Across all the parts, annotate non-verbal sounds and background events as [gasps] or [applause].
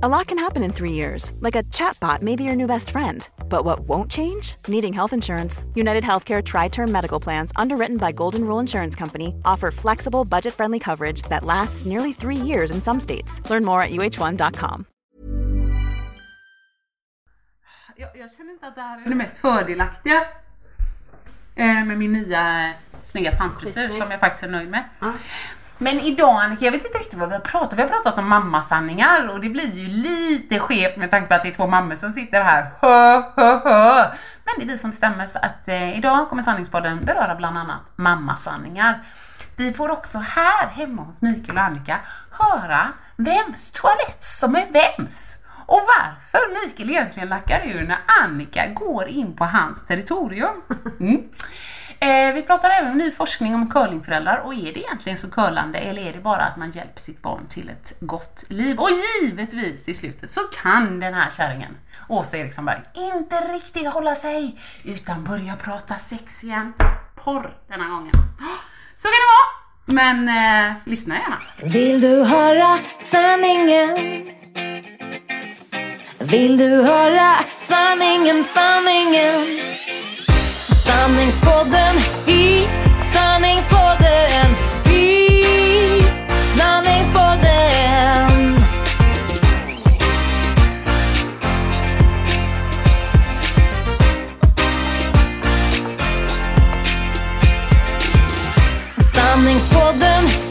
A lot can happen in three years, like a chatbot may be your new best friend. But what won't change? Needing health insurance. United Healthcare Tri Term Medical Plans, underwritten by Golden Rule Insurance Company, offer flexible, budget friendly coverage that lasts nearly three years in some states. Learn more at uh1.com. [sighs] Jag, jag känner inte att det här är det mest fördelaktiga eh, med min nya snygga tandfrisyr som jag faktiskt är nöjd med. Men idag Annika, jag vet inte riktigt vad vi har pratat Vi har pratat om mammasanningar och det blir ju lite skevt med tanke på att det är två mammor som sitter här. Hö, hö, hö. Men det är vi som bestämmer så att eh, idag kommer sanningspodden beröra bland annat mammasanningar. Vi får också här hemma hos Mikael och Annika höra vems toalett som är vems. Och varför Mikael egentligen lackar ur när Annika går in på hans territorium. Mm. Eh, vi pratar även om ny forskning om curlingföräldrar och är det egentligen så curlande eller är det bara att man hjälper sitt barn till ett gott liv? Och givetvis i slutet så kan den här kärringen, Åsa Eriksson Berg, inte riktigt hålla sig utan börja prata sex igen. Porr denna gången. Så kan det vara. Men eh, lyssna gärna. Vill du höra sanningen? Vill du höra sanningen, sanningen? Sanningspodden i sanningspodden i sanningspodden. Sanningspodden i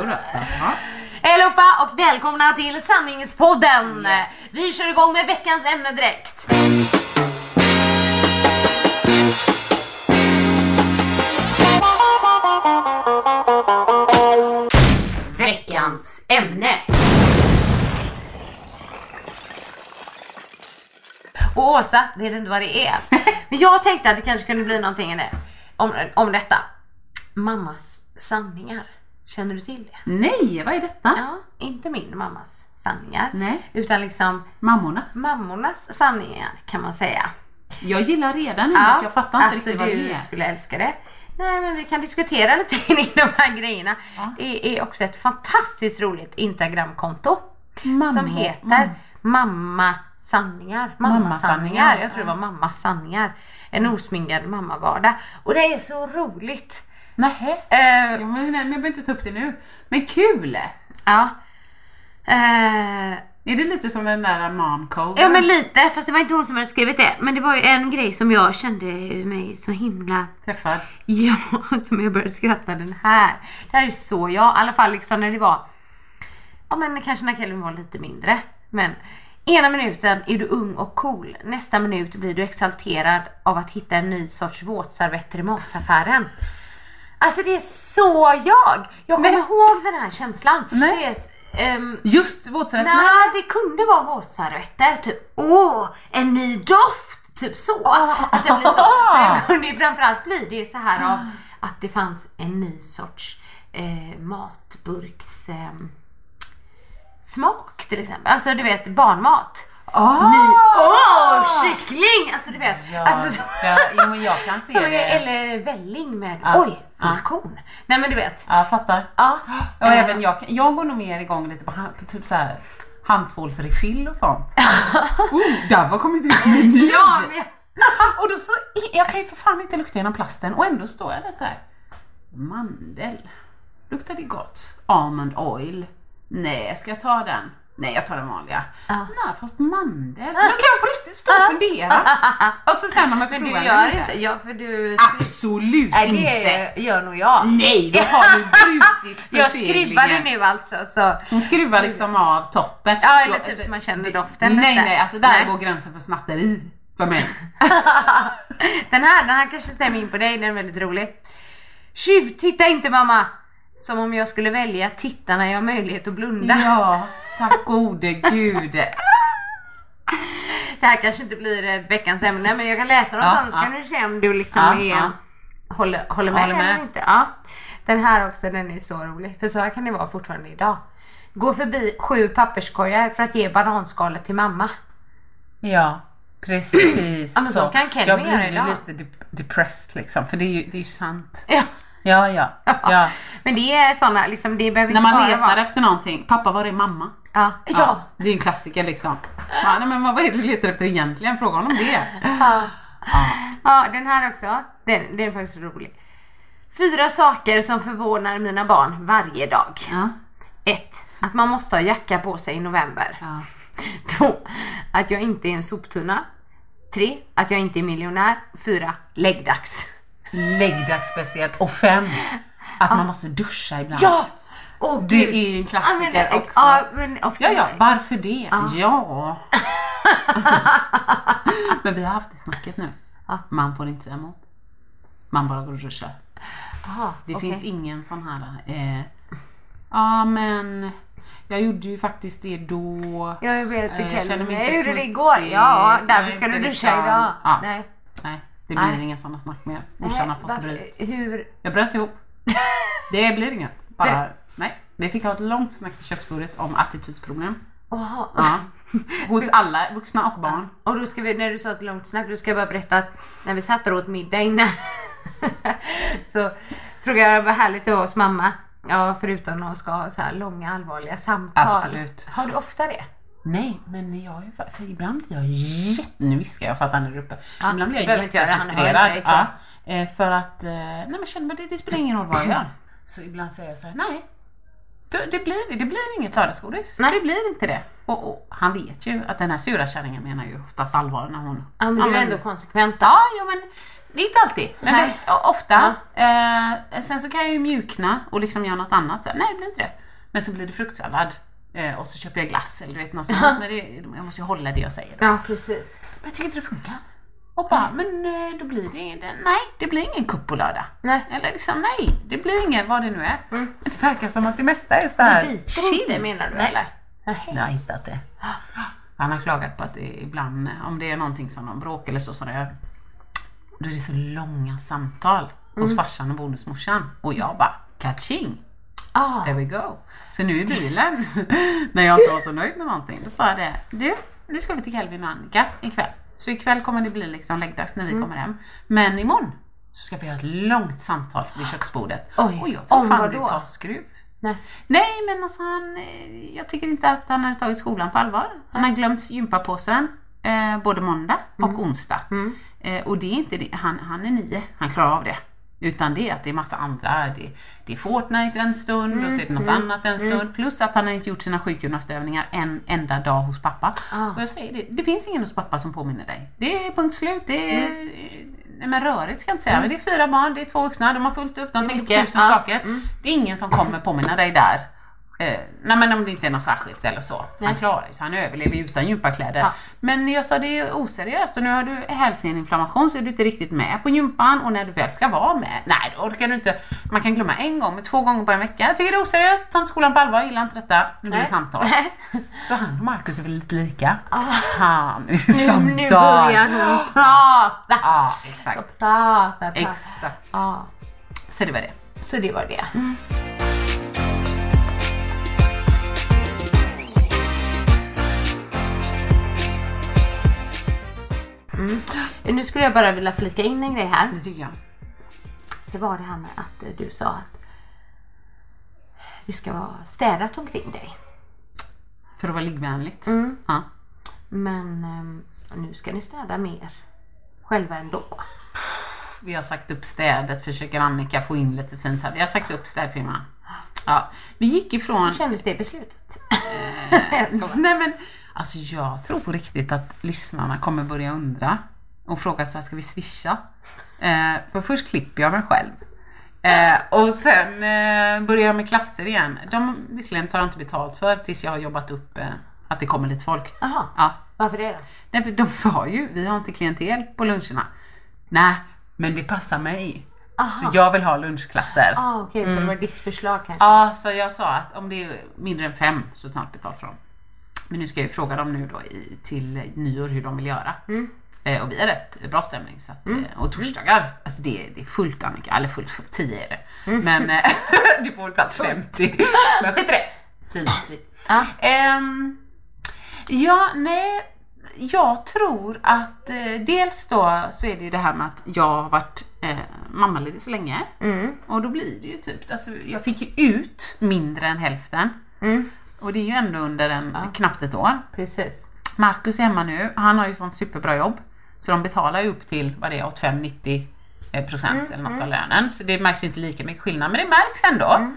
Mm, jo då, så, ja. Hej allihopa och välkomna till Sanningspodden! Vi kör igång med veckans ämne direkt. Veckans ämne. Och Åsa vet inte vad det är. [laughs] Men jag tänkte att det kanske kunde bli någonting om, om detta. Mammas sanningar. Känner du till det? Nej, vad är detta? Ja, inte min mammas sanningar. Nej. Utan liksom Mammornas? mammornas sanningar kan man säga. Jag gillar redan ämnet, jag fattar inte alltså riktigt vad du det är. skulle älska det. Nej men vi kan diskutera [laughs] lite kring de här grejerna. Ja. Det är också ett fantastiskt roligt Instagramkonto. Mamma- som heter mam- Mamma sanningar. Mamma Mammasanningar, sanningar. Jag tror det ja. var mamma sanningar. En osminkad mammavardag. Och det är så roligt. Nähä? Eh, Ja, men, nej, men jag behöver inte ta upp det nu. Men kul! ja. Eh, Är det lite som den där mom code? Ja men lite, fast det var inte hon som hade skrivit det. Men det var ju en grej som jag kände mig så himla, Träffad. ja, [laughs] som jag började skratta den här. Det här är så jag, i alla fall liksom när det var, ja men kanske när Kelvin var lite mindre. Men ena minuten är du ung och cool, nästa minut blir du exalterad av att hitta en ny sorts våtservetter i mataffären. Alltså det är så jag! Jag kommer Nej. ihåg den här känslan. Nej. Vet, ehm, Just våtservetter? Nej, det kunde vara våtservetter. Typ, åh, en ny doft! Typ så. Alltså jag blir så. Men [laughs] [laughs] det kunde ju framförallt bli det så här av att det fanns en ny sorts eh, matburks eh, smak till exempel. Alltså du vet barnmat. Ah! Ny, åh, kyckling! Alltså du vet. Ja, alltså, så, ja, [laughs] jo, men jag kan se det. eller välling med, Ja. oj, fullkorn. Nej men du vet. Ja, jag fattar. Ja. Och även jag, jag går nog mer igång lite på, på typ så här handtvålsrefill och sånt. [laughs] oh, där var kommit ut meny! Ja, men, Och då så, jag kan ju för fan inte lukta genom plasten och ändå står jag där så här. Mandel. Luktar det gott? Almond oil. Nej, ska jag ta den? Nej, jag tar den vanliga. Ja. Nej, fast mandel. Då kan jag på riktigt stå och fundera. [laughs] Och så sen när man ska men du prova gör inte, ja för du Absolut Nej inte. det gör nog jag. Nej, då har du brutit [laughs] Jag skruvade nu alltså så. Hon skruvar liksom av toppen. Ja eller typ så man känner doften Nej, lite. nej, alltså där Nej. går gränsen för snatteri för mig. [laughs] Den här, den här kanske stämmer in på dig, den är väldigt rolig. Tjuv, titta inte mamma! Som om jag skulle välja titta när jag har möjlighet att blunda. Ja, tack gode gud. Det här kanske inte blir eh, veckans ämne men jag kan läsa något Ja, sånt så ja. kan du se om du liksom Ja, är, ja. Håller, håller med Håller med. eller inte. Ja. Den här också, den är så rolig. För så här kan det vara fortfarande idag. gå förbi sju papperskorgar för att ge bananskalet till mamma. Ja, precis. [clears throat] Ja, så kan Kelvin Jag blir ju idag. lite de- depressed liksom, för det är ju, det är ju sant. Ja. Ja, ja, ja. [laughs] Men det är såna, liksom, det behöver När inte man letar vara... efter någonting, pappa var är mamma? Ja. Ja. Det är en klassiker liksom. Ja, nej, men vad är det du letar efter egentligen? Fråga honom det. Ja. ja, den här också. Den, den är faktiskt rolig. Fyra saker som förvånar mina barn varje dag. Ja. 1. Att man måste ha jacka på sig i november. Ja. 2. Att jag inte är en soptunna. 3. Att jag inte är miljonär. 4. Läggdags. Läggdags speciellt. Och fem, att man måste duscha ibland. Ja! Åh, Det gud. är ju en Ja, klassiker men, också. Ja, men också. Ja, ja, varför det? Ja. [laughs] Men vi har haft det snacket nu. Ja. Man får inte säga emot. Man bara går och duschar. Aha, Det okej. finns ingen sån här... Eh, ja, men jag gjorde ju faktiskt det då. Ja, jag vet. Eh, Det jag kan känner mig jag inte gjorde det igår. Ja, Jag därför är ska du duscha liksom- idag. Ja. Nej. Nej, det blir Nej. inga såna snack mer. Morsan har fått bryt. Hur? Jag bröt ihop. [laughs] Det blir inget. Bara, nej. Vi fick ha ett långt snack vid köksbordet om attitydsproblem. Oha. Ja. Hos alla, vuxna och barn. Och då ska vi, när du sa ett långt snack, då ska jag bara berätta att när vi satt och åt middag innan [laughs] så frågade jag vad härligt det var hos mamma. Ja, förutom att ska ha så här långa allvarliga samtal. Absolut. Har du ofta det? Nej, men jag är för ibland blir jag jätte... Nu viskar jag för att han är uppe. Ja, ibland blir jag jättefrustrerad. Ja, eh, för att, eh, nej men känner man det, det spelar ingen roll vad jag gör. [laughs] Så ibland säger jag så här, nej. Det, det, blir, det blir inget lördagsgodis. Nej. Det blir inte det. Och, och han vet ju att den här sura kärringen menar ju oftast allvar när hon... Ja, men du är men- ändå konsekvent. Ja, jo, men det är inte alltid. Men det, ofta. Eh, sen så kan jag ju mjukna och liksom göra något annat. Så, nej, det blir inte det. Men så blir det fruktsallad. Eh, och så köper jag glass eller du vet något sånt. Men det, jag måste ju hålla det jag säger. Då. Ja, precis. Men jag tycker inte det funkar. Och bara, men eh, då blir det, det nej, det blir ingen kupp på lördag. Nej. Eller liksom, nej, det blir inget vad det nu är. Men det verkar som att det mesta är så här inte menar du Nej. eller? Jag har hittat det. Han har klagat på att ibland, om det är någonting som de bråkar eller så, så det, då är det så långa samtal hos farsan och bonusmorsan. Och jag bara, catching, Ah, there we go. Så nu i bilen, [laughs] när jag inte var så nöjd med någonting, då sa jag det, du, nu ska vi till Kelvin och Annika ikväll. Så ikväll kommer det bli liksom läggdags när vi Mm. kommer hem. Men imorgon så ska vi ha ett långt samtal vid köksbordet. Oj, och jag tror fan det tar skruv. nej. Nej men alltså han, eh, jag tycker inte att han har tagit skolan på allvar. Han har glömt gympapåsen eh, både måndag och Mm. onsdag. Eh, och det är inte det, han, han är nio, han klarar av det. Utan det är att det är massa andra, det, det är Fortnite en stund och så är det Mm. något annat en stund. Plus att han har inte gjort sina sjukgymnastövningar en enda dag hos pappa. Ah. Och jag säger det, det finns ingen hos pappa som påminner dig. Det är punkt slut, det är Mm. Nej men rörigt ska jag inte säga, men det är fyra barn, det är två vuxna, de har fullt upp, de tänker på tusen ja. saker. Det är ingen som kommer påminna dig där. Eh, nej men om det inte är något särskilt eller så. Han klarar sig, han överlever utan gympakläder. Ja. Men jag sa det är oseriöst och nu har du hälseninflammation så är du inte riktigt med på gympan och när du väl ska vara med, nej då orkar du inte. Man kan glömma en gång, men två gånger på en vecka. Jag tycker det är oseriöst, ta inte skolan på allvar, gillar inte detta. Nu blir det Nej. samtal. Så han och Marcus är väl lite lika. Ah. Fan, nu samtal. nu börjar hon prata. Ja, exakt. Prata, prata. Exakt. Ja, Så det var det. så det var det. Mm. Nu skulle jag bara vilja flika in en grej här. Det tycker jag. Det var det här med att eh, du sa att det ska vara städat omkring dig. För att vara liggvänligt. Mm. Ja. Men ehm, nu ska ni städa mer själva ändå. Vi har sagt upp städet, försöker Annika få in lite fint här. Vi har sagt upp städfirman. Ja, vi gick ifrån... Hur kändes det beslutet? [laughs] Nej men, alltså jag tror på riktigt att lyssnarna kommer börja undra och fråga så här, ska vi swisha? Eh, för först klipper jag mig själv. Eh, och sen eh, börjar jag med klasser igen. De visserligen tar jag inte betalt för tills jag har jobbat upp eh, att det kommer lite folk. Jaha, Ja, varför det då? Nej, för de [laughs] sa ju, vi har inte klientel på luncherna. Nej, men det passar mig. Så jag vill ha lunchklasser. Ah, Okej, Mm. så det var ditt förslag kanske? Ja, så jag sa att om det är mindre än fem så tar jag inte betalt för dem. Men nu ska jag ju fråga dem nu då i, till nyår hur de vill göra. Eh, och vi har rätt bra stämning. Så att, eh, och torsdagar, alltså det, det är fullt Annika, eller fullt, fullt 10 är det. Men eh, [laughs] du får väl plats 50. [laughs] Men skit i det. Svinmysigt. Ja. Ehm, ja, nej. Jag tror att eh, dels då så är det ju det här med att jag har varit eh, mammaledig så länge. Mm. Och då blir det ju typ, alltså jag fick ju ut mindre än hälften. Mm. Och det är ju ändå under en, knappt ett år. Precis. Marcus är hemma nu, han har ju sånt superbra jobb. Så de betalar ju upp till, vad det är, 85-90 eh, procent eller något av lönen. Så det märks ju inte lika mycket skillnad, men det märks ändå.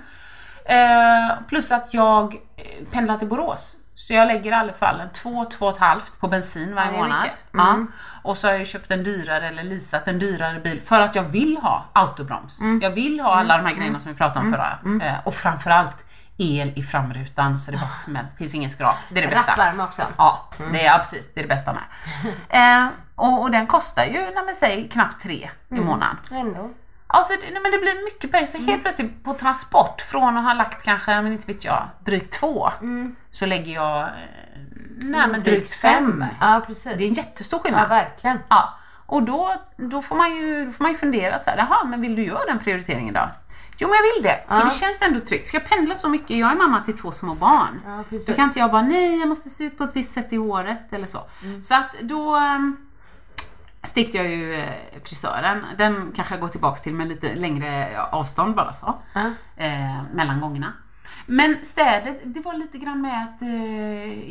Eh, plus att jag eh, pendlar till Borås. Så jag lägger i alla fall en 2-2,5 på bensin varje Ja, månad. Ja. Och så har jag köpt en dyrare eller leasat en dyrare bil för att jag vill ha autobroms. Jag vill ha alla de här grejerna som vi pratade om förra. Eh, och framförallt el i framrutan så det bara smäller. Det finns ingen skrap. Det är det bästa. Rattvärme också. Ja, det är, ja, precis. Det är det bästa med. [laughs] Eh, och, och den kostar ju, när man säger knappt tre i månaden. Ändå. Alltså, det, nej, men det blir mycket pengar. Så helt plötsligt på transport, från att ha lagt kanske, men inte vet jag, drygt två, så lägger jag eh, nej, men drygt fem. Ja, precis. Det är en jättestor Ja, skillnad. verkligen. Ja, och då, då, får man ju, då får man ju fundera så här, jaha, men vill du göra den prioriteringen då? Jo men jag vill det, för Ja. det känns ändå tryggt. Ska jag pendla så mycket? Jag är mamma till två små barn. Ja, precis. Då kan inte jag bara, nej jag måste se ut på ett visst sätt i håret eller så. Så att då um, stickte jag ju eh, frisören. Den kanske jag går tillbaks till med lite längre avstånd bara så. Ja. Eh, mellan gångerna. Men städet, det var lite grann med att eh,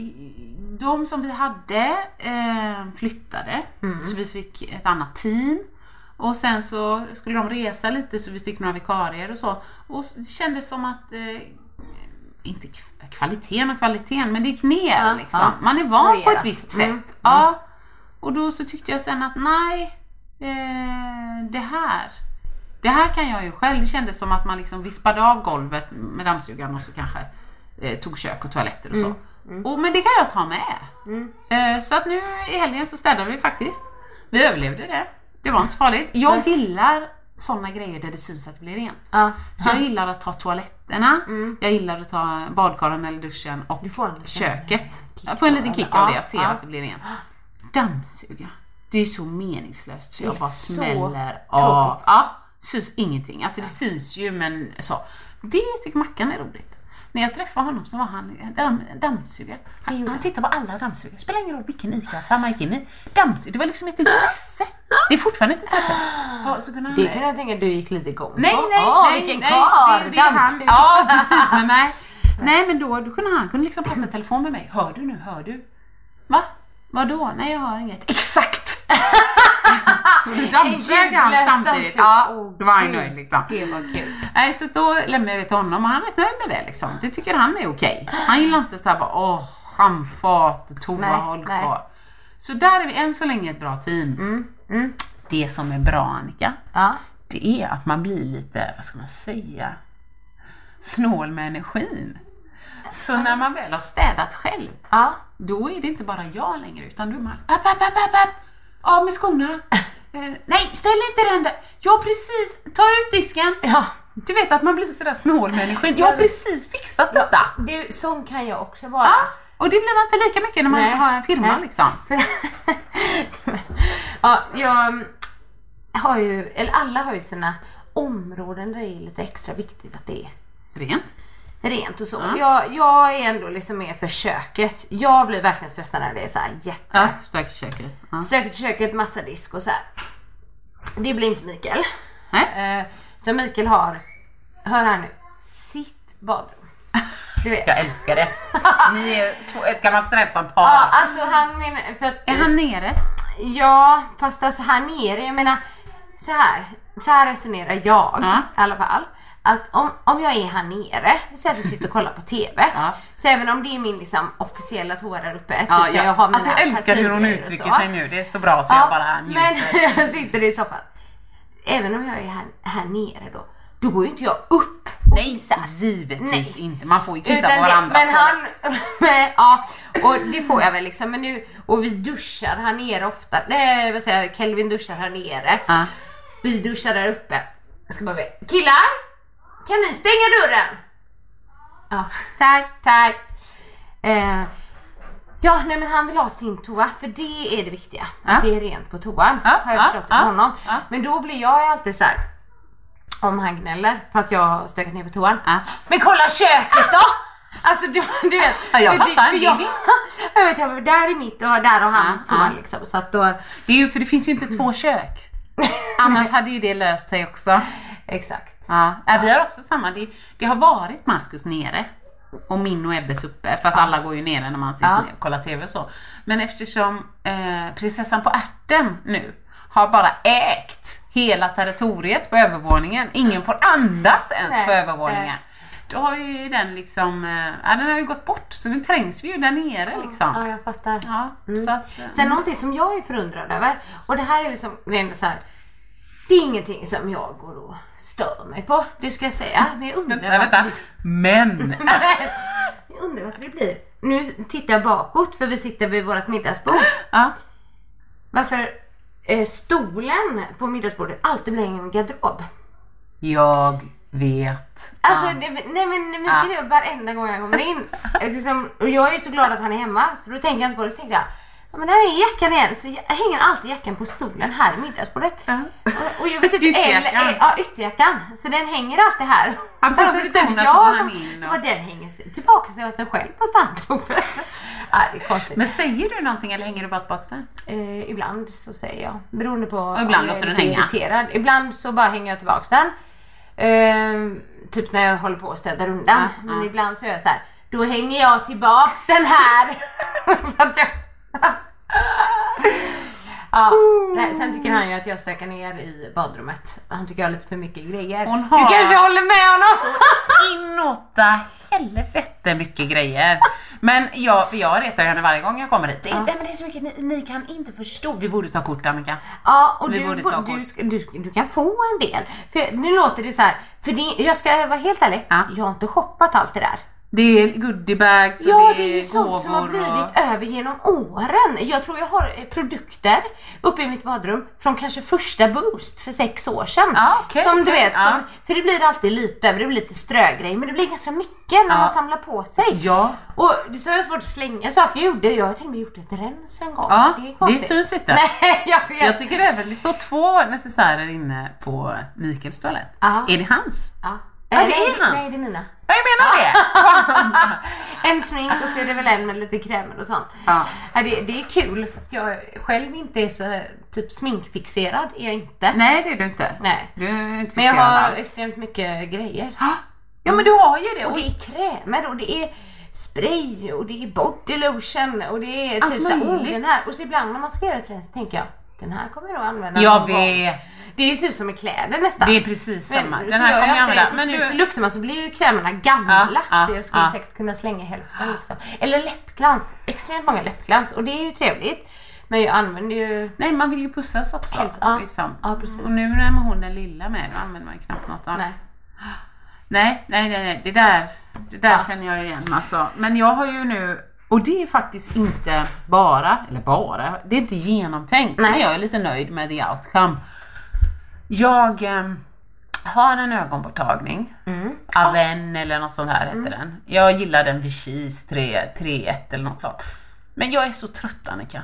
de som vi hade eh, flyttade. Så vi fick ett annat team. Och sen så skulle de resa lite så vi fick några vikarier och så. Och det kändes som att, eh, inte kvaliteten och kvaliteten, men det gick ner Ja, liksom. ja. Man är van på Variera. ett visst sätt. Mm, Ja. Och då så tyckte jag sen att nej, eh, det här det här kan jag ju själv. Det kändes som att man liksom vispade av golvet med dammsugaren och så kanske eh, tog kök och toaletter och så. Och, men det kan jag ta med. Eh, så att nu i helgen så städade vi faktiskt. Vi överlevde det. Det var inte så farligt. Jag gillar sådana grejer där det syns att det blir rent. Ja. Så jag gillar att ta toaletterna, jag gillar att ta badkaren eller duschen och köket. Jag får en liten kick av det, jag ser Ja, att det blir rent. Dammsuga. Det är så meningslöst så jag bara så smäller av. Ja, syns ingenting. Alltså det syns ju men så. Det tycker Mackan är roligt. När jag träffade honom så var han damm, dammsugare. Han, han tittar på alla dammsugare. Spelar ingen roll vilken ICA-affär man gick in i. Dammsugare, det var liksom ett intresse. Det är fortfarande ett intresse. [gasps] Ja, så kunde han, Det kan jag tänka du gick lite igång Nej, på. nej, nej. vilken nej, karl! det- det är han. Dammsugare. Ja, [laughs] precis. Men nej. Nej, men då, då kunde han kunde liksom prata i telefon med mig. Hör du nu? Hör du? Va? Vadå? Nej, jag hör inget. Exakt! [laughs] Då dammsög han samtidigt. Ja, då var han nöjd liksom. Det var kul. Nej, så då lämnade jag det till honom och han är nöjd med det liksom. Det tycker han är okej. Han gillar inte såhär bara åh, handfat och Nej, nej. kvar. Så där är vi än så länge ett bra team. mm. Det som är bra Annika, Ja. det är att man blir lite, vad ska man säga, snål med energin. Så när man väl har städat själv, Ja. då är det inte bara jag längre utan då är man upp, upp, upp, upp, upp. av med skorna. Eh, nej, ställ inte den där. Ja precis, ta ut disken. Ja. Du vet att man blir sådär snål med energin. Jag har precis fixat detta. Du, sån kan jag också vara. Ja, och det blir man inte lika mycket när man Nej. har en firma Nej. liksom. [laughs] ja, jag har ju, eller alla har ju sina områden där det är lite extra viktigt att det är Rent. Rent och så. Ja. Jag, jag är ändå liksom mer för köket. Jag blir verkligen stressad när det är så här jätte Ja, stökigt köket. Ja. stökigt köket, massa disk och så här. Det blir inte Mikael. Nej. Eh, Mikael har, hör här nu, sitt badrum. Du vet. Jag älskar det. [laughs] Ni är två, ett gammalt strävsamt par. Ja, alltså han menar, för att, Är han nere? Ja, fast alltså här nere, jag menar så här, så här resonerar jag Ja. i alla fall. Att om, om jag är här nere, så att jag sitter och kollar på TV. [laughs] Ja. Så även om det är min liksom, officiella toa där uppe. Typ, ja. jag har mina alltså jag älskar hur hon uttrycker sig nu. Det är så bra så Ja, jag bara men njuter. [laughs] jag sitter i soffan. Även om jag är här, här nere då, då går ju inte jag upp och Nej, kissar. givetvis Nej. inte. Man får ju kissa Utan på varandras men han, [laughs] men, ja, och det får jag väl liksom. Men nu, och vi duschar här nere ofta. Nej, vad säger jag, Kelvin duschar här nere. Ja. Vi duschar där uppe. Jag ska bara veta. Killar! Kan ni stänga dörren? Ja, tack, tack. Eh, ja, nej men han vill ha sin toa för det är det viktiga. Ja. Att det är rent på toan. Ja, har jag ja, förstått ja, från honom. Men då blir jag alltid så här. Om han gnäller på att jag har stökat ner på toan. Men kolla köket då! Alltså du, du vet. Ja, jag fattar, det jag, [laughs] jag vet, jag, var där är mitt och där har han Ja, toa ja. liksom. Så att då, Det är ju för det finns ju inte två kök. [laughs] Annars hade ju det löst sig också. exakt. Ja, ja. vi har också samma. Det, det har varit Markus nere och min och Ebbes uppe. Fast alla går ju nere när man sitter Ja. och kollar TV och så. Men eftersom eh, prinsessan på ärten nu har bara ägt hela territoriet på övervåningen. Ingen får andas ens Nej, på övervåningen. nej. Då har ju den liksom, eh, ja den har ju gått bort så nu trängs vi ju där nere liksom. Ja, jag fattar. Ja, så att, eh, Sen någonting som jag är förundrad över och det här är liksom är så här. Det är ingenting som jag går och stör mig på, det ska jag säga. Men jag undrar vänta. det- Men! [laughs] Jag undrar varför det blir. Nu tittar jag bakåt för vi sitter vid vårt middagsbord. Ja. Varför eh, stolen på middagsbordet alltid blir en garderob. Jag vet. Alltså, Ja. det, nej men Mikael Ja. gör varenda gång jag kommer in. Liksom, och jag är så glad att han är hemma så då tänker jag inte på det. Så tänkte jag, ja men där är jackan igen. Så jag hänger alltid jackan på stolen här i middagsbordet. Och, och jag vet inte, [laughs] Ytterjackan. eller, eh, ja ytterjackan. Så den hänger alltid här. Han ställer skorna jag så går han in och- den hänger tillbaka sig av sig själv på standprovet. [laughs] ja, det är konstigt. Men säger du någonting eller hänger du bara tillbaka den? Eh, ibland så säger jag. Beroende på Och ibland om jag låter är den lite hänga. irriterad. Ibland så bara hänger jag tillbaks den. Eh, typ när jag håller på att städa undan. Men ibland så gör jag så här. Då hänger jag tillbaks den här. [laughs] För att jag... ja, nej, sen tycker han ju att jag stökar ner i badrummet. Han tycker jag har lite för mycket grejer. Hon har- Du kanske håller med honom? Inåtta helvete mycket grejer. Men jag, jag retar henne varje gång jag kommer hit. Det, är- nej, men det är så mycket, ni, ni kan inte förstå. Vi borde ta kort Annika. Ja, och Vi du, borde ta du, ska- du, du kan få en del. För nu låter det så här, för det, jag ska vara helt ärlig, Ja. jag har inte shoppat allt det där. Det är goodiebags och Ja, det det är ju sånt som har blivit och... över genom åren. Jag tror jag har eh, produkter uppe i mitt badrum från kanske första Boost för sex år sedan. Ja, okej, som du vet, ja. som, för det blir alltid lite över, det blir lite strögrej men det blir ganska mycket när Ja. man samlar på sig. Ja, Och det är så svårt att slänga saker. Jag gjorde, jag har till och med gjort ett rens en gång. Ja, det är det konstigt. syns inte. Nej, [laughs] jag vet. jag tycker även det står två necessärer inne på Mikaels toalett. Ja. Är det hans? Ja. Ja, det nej, är hans. Nej, det är mina. Ja, jag menar det! [laughs] En smink och så är det väl en med lite krämer och sånt. Ja. Ja, det, det är kul för att jag själv inte är så typ sminkfixerad. Är jag inte. Nej det är du inte. Nej. Du är inte Men jag har alls. extremt mycket grejer. Ja men du har ju det. Och Och det är krämer och det är spray och det är body lotion och det är typ såhär, oh, möjligt. den här. Och så ibland när man ska göra ett rens tänker jag, den här kommer jag nog använda Jag någon gång. Det är ju ser ut som med kläder nästan. Det är precis samma. Men, Den så här kommer jag använda. Men slut så luktar man så blir ju krämerna gamla. Ja, så jag skulle ja. säkert kunna slänga hälften. Liksom. Eller läppglans. Extremt många läppglans och det är ju trevligt. Men jag använder ju... nej man vill ju pussas också. Helt, ja. liksom. Ja, precis. Och nu när man hon är lilla med då använder man ju knappt något alls. Nej. Nej, nej, nej, nej. Det där, det där Ja. känner jag igen alltså. Men jag har ju nu, och det är faktiskt inte bara, eller bara, det är inte genomtänkt. Nej. Men jag är lite nöjd med the outcome. Jag ehm, har en ögonborttagning. Mm. Aven eller något sånt här heter den. Jag gillar den Vichys 3.1 eller något sånt. Men jag är så trött Annika.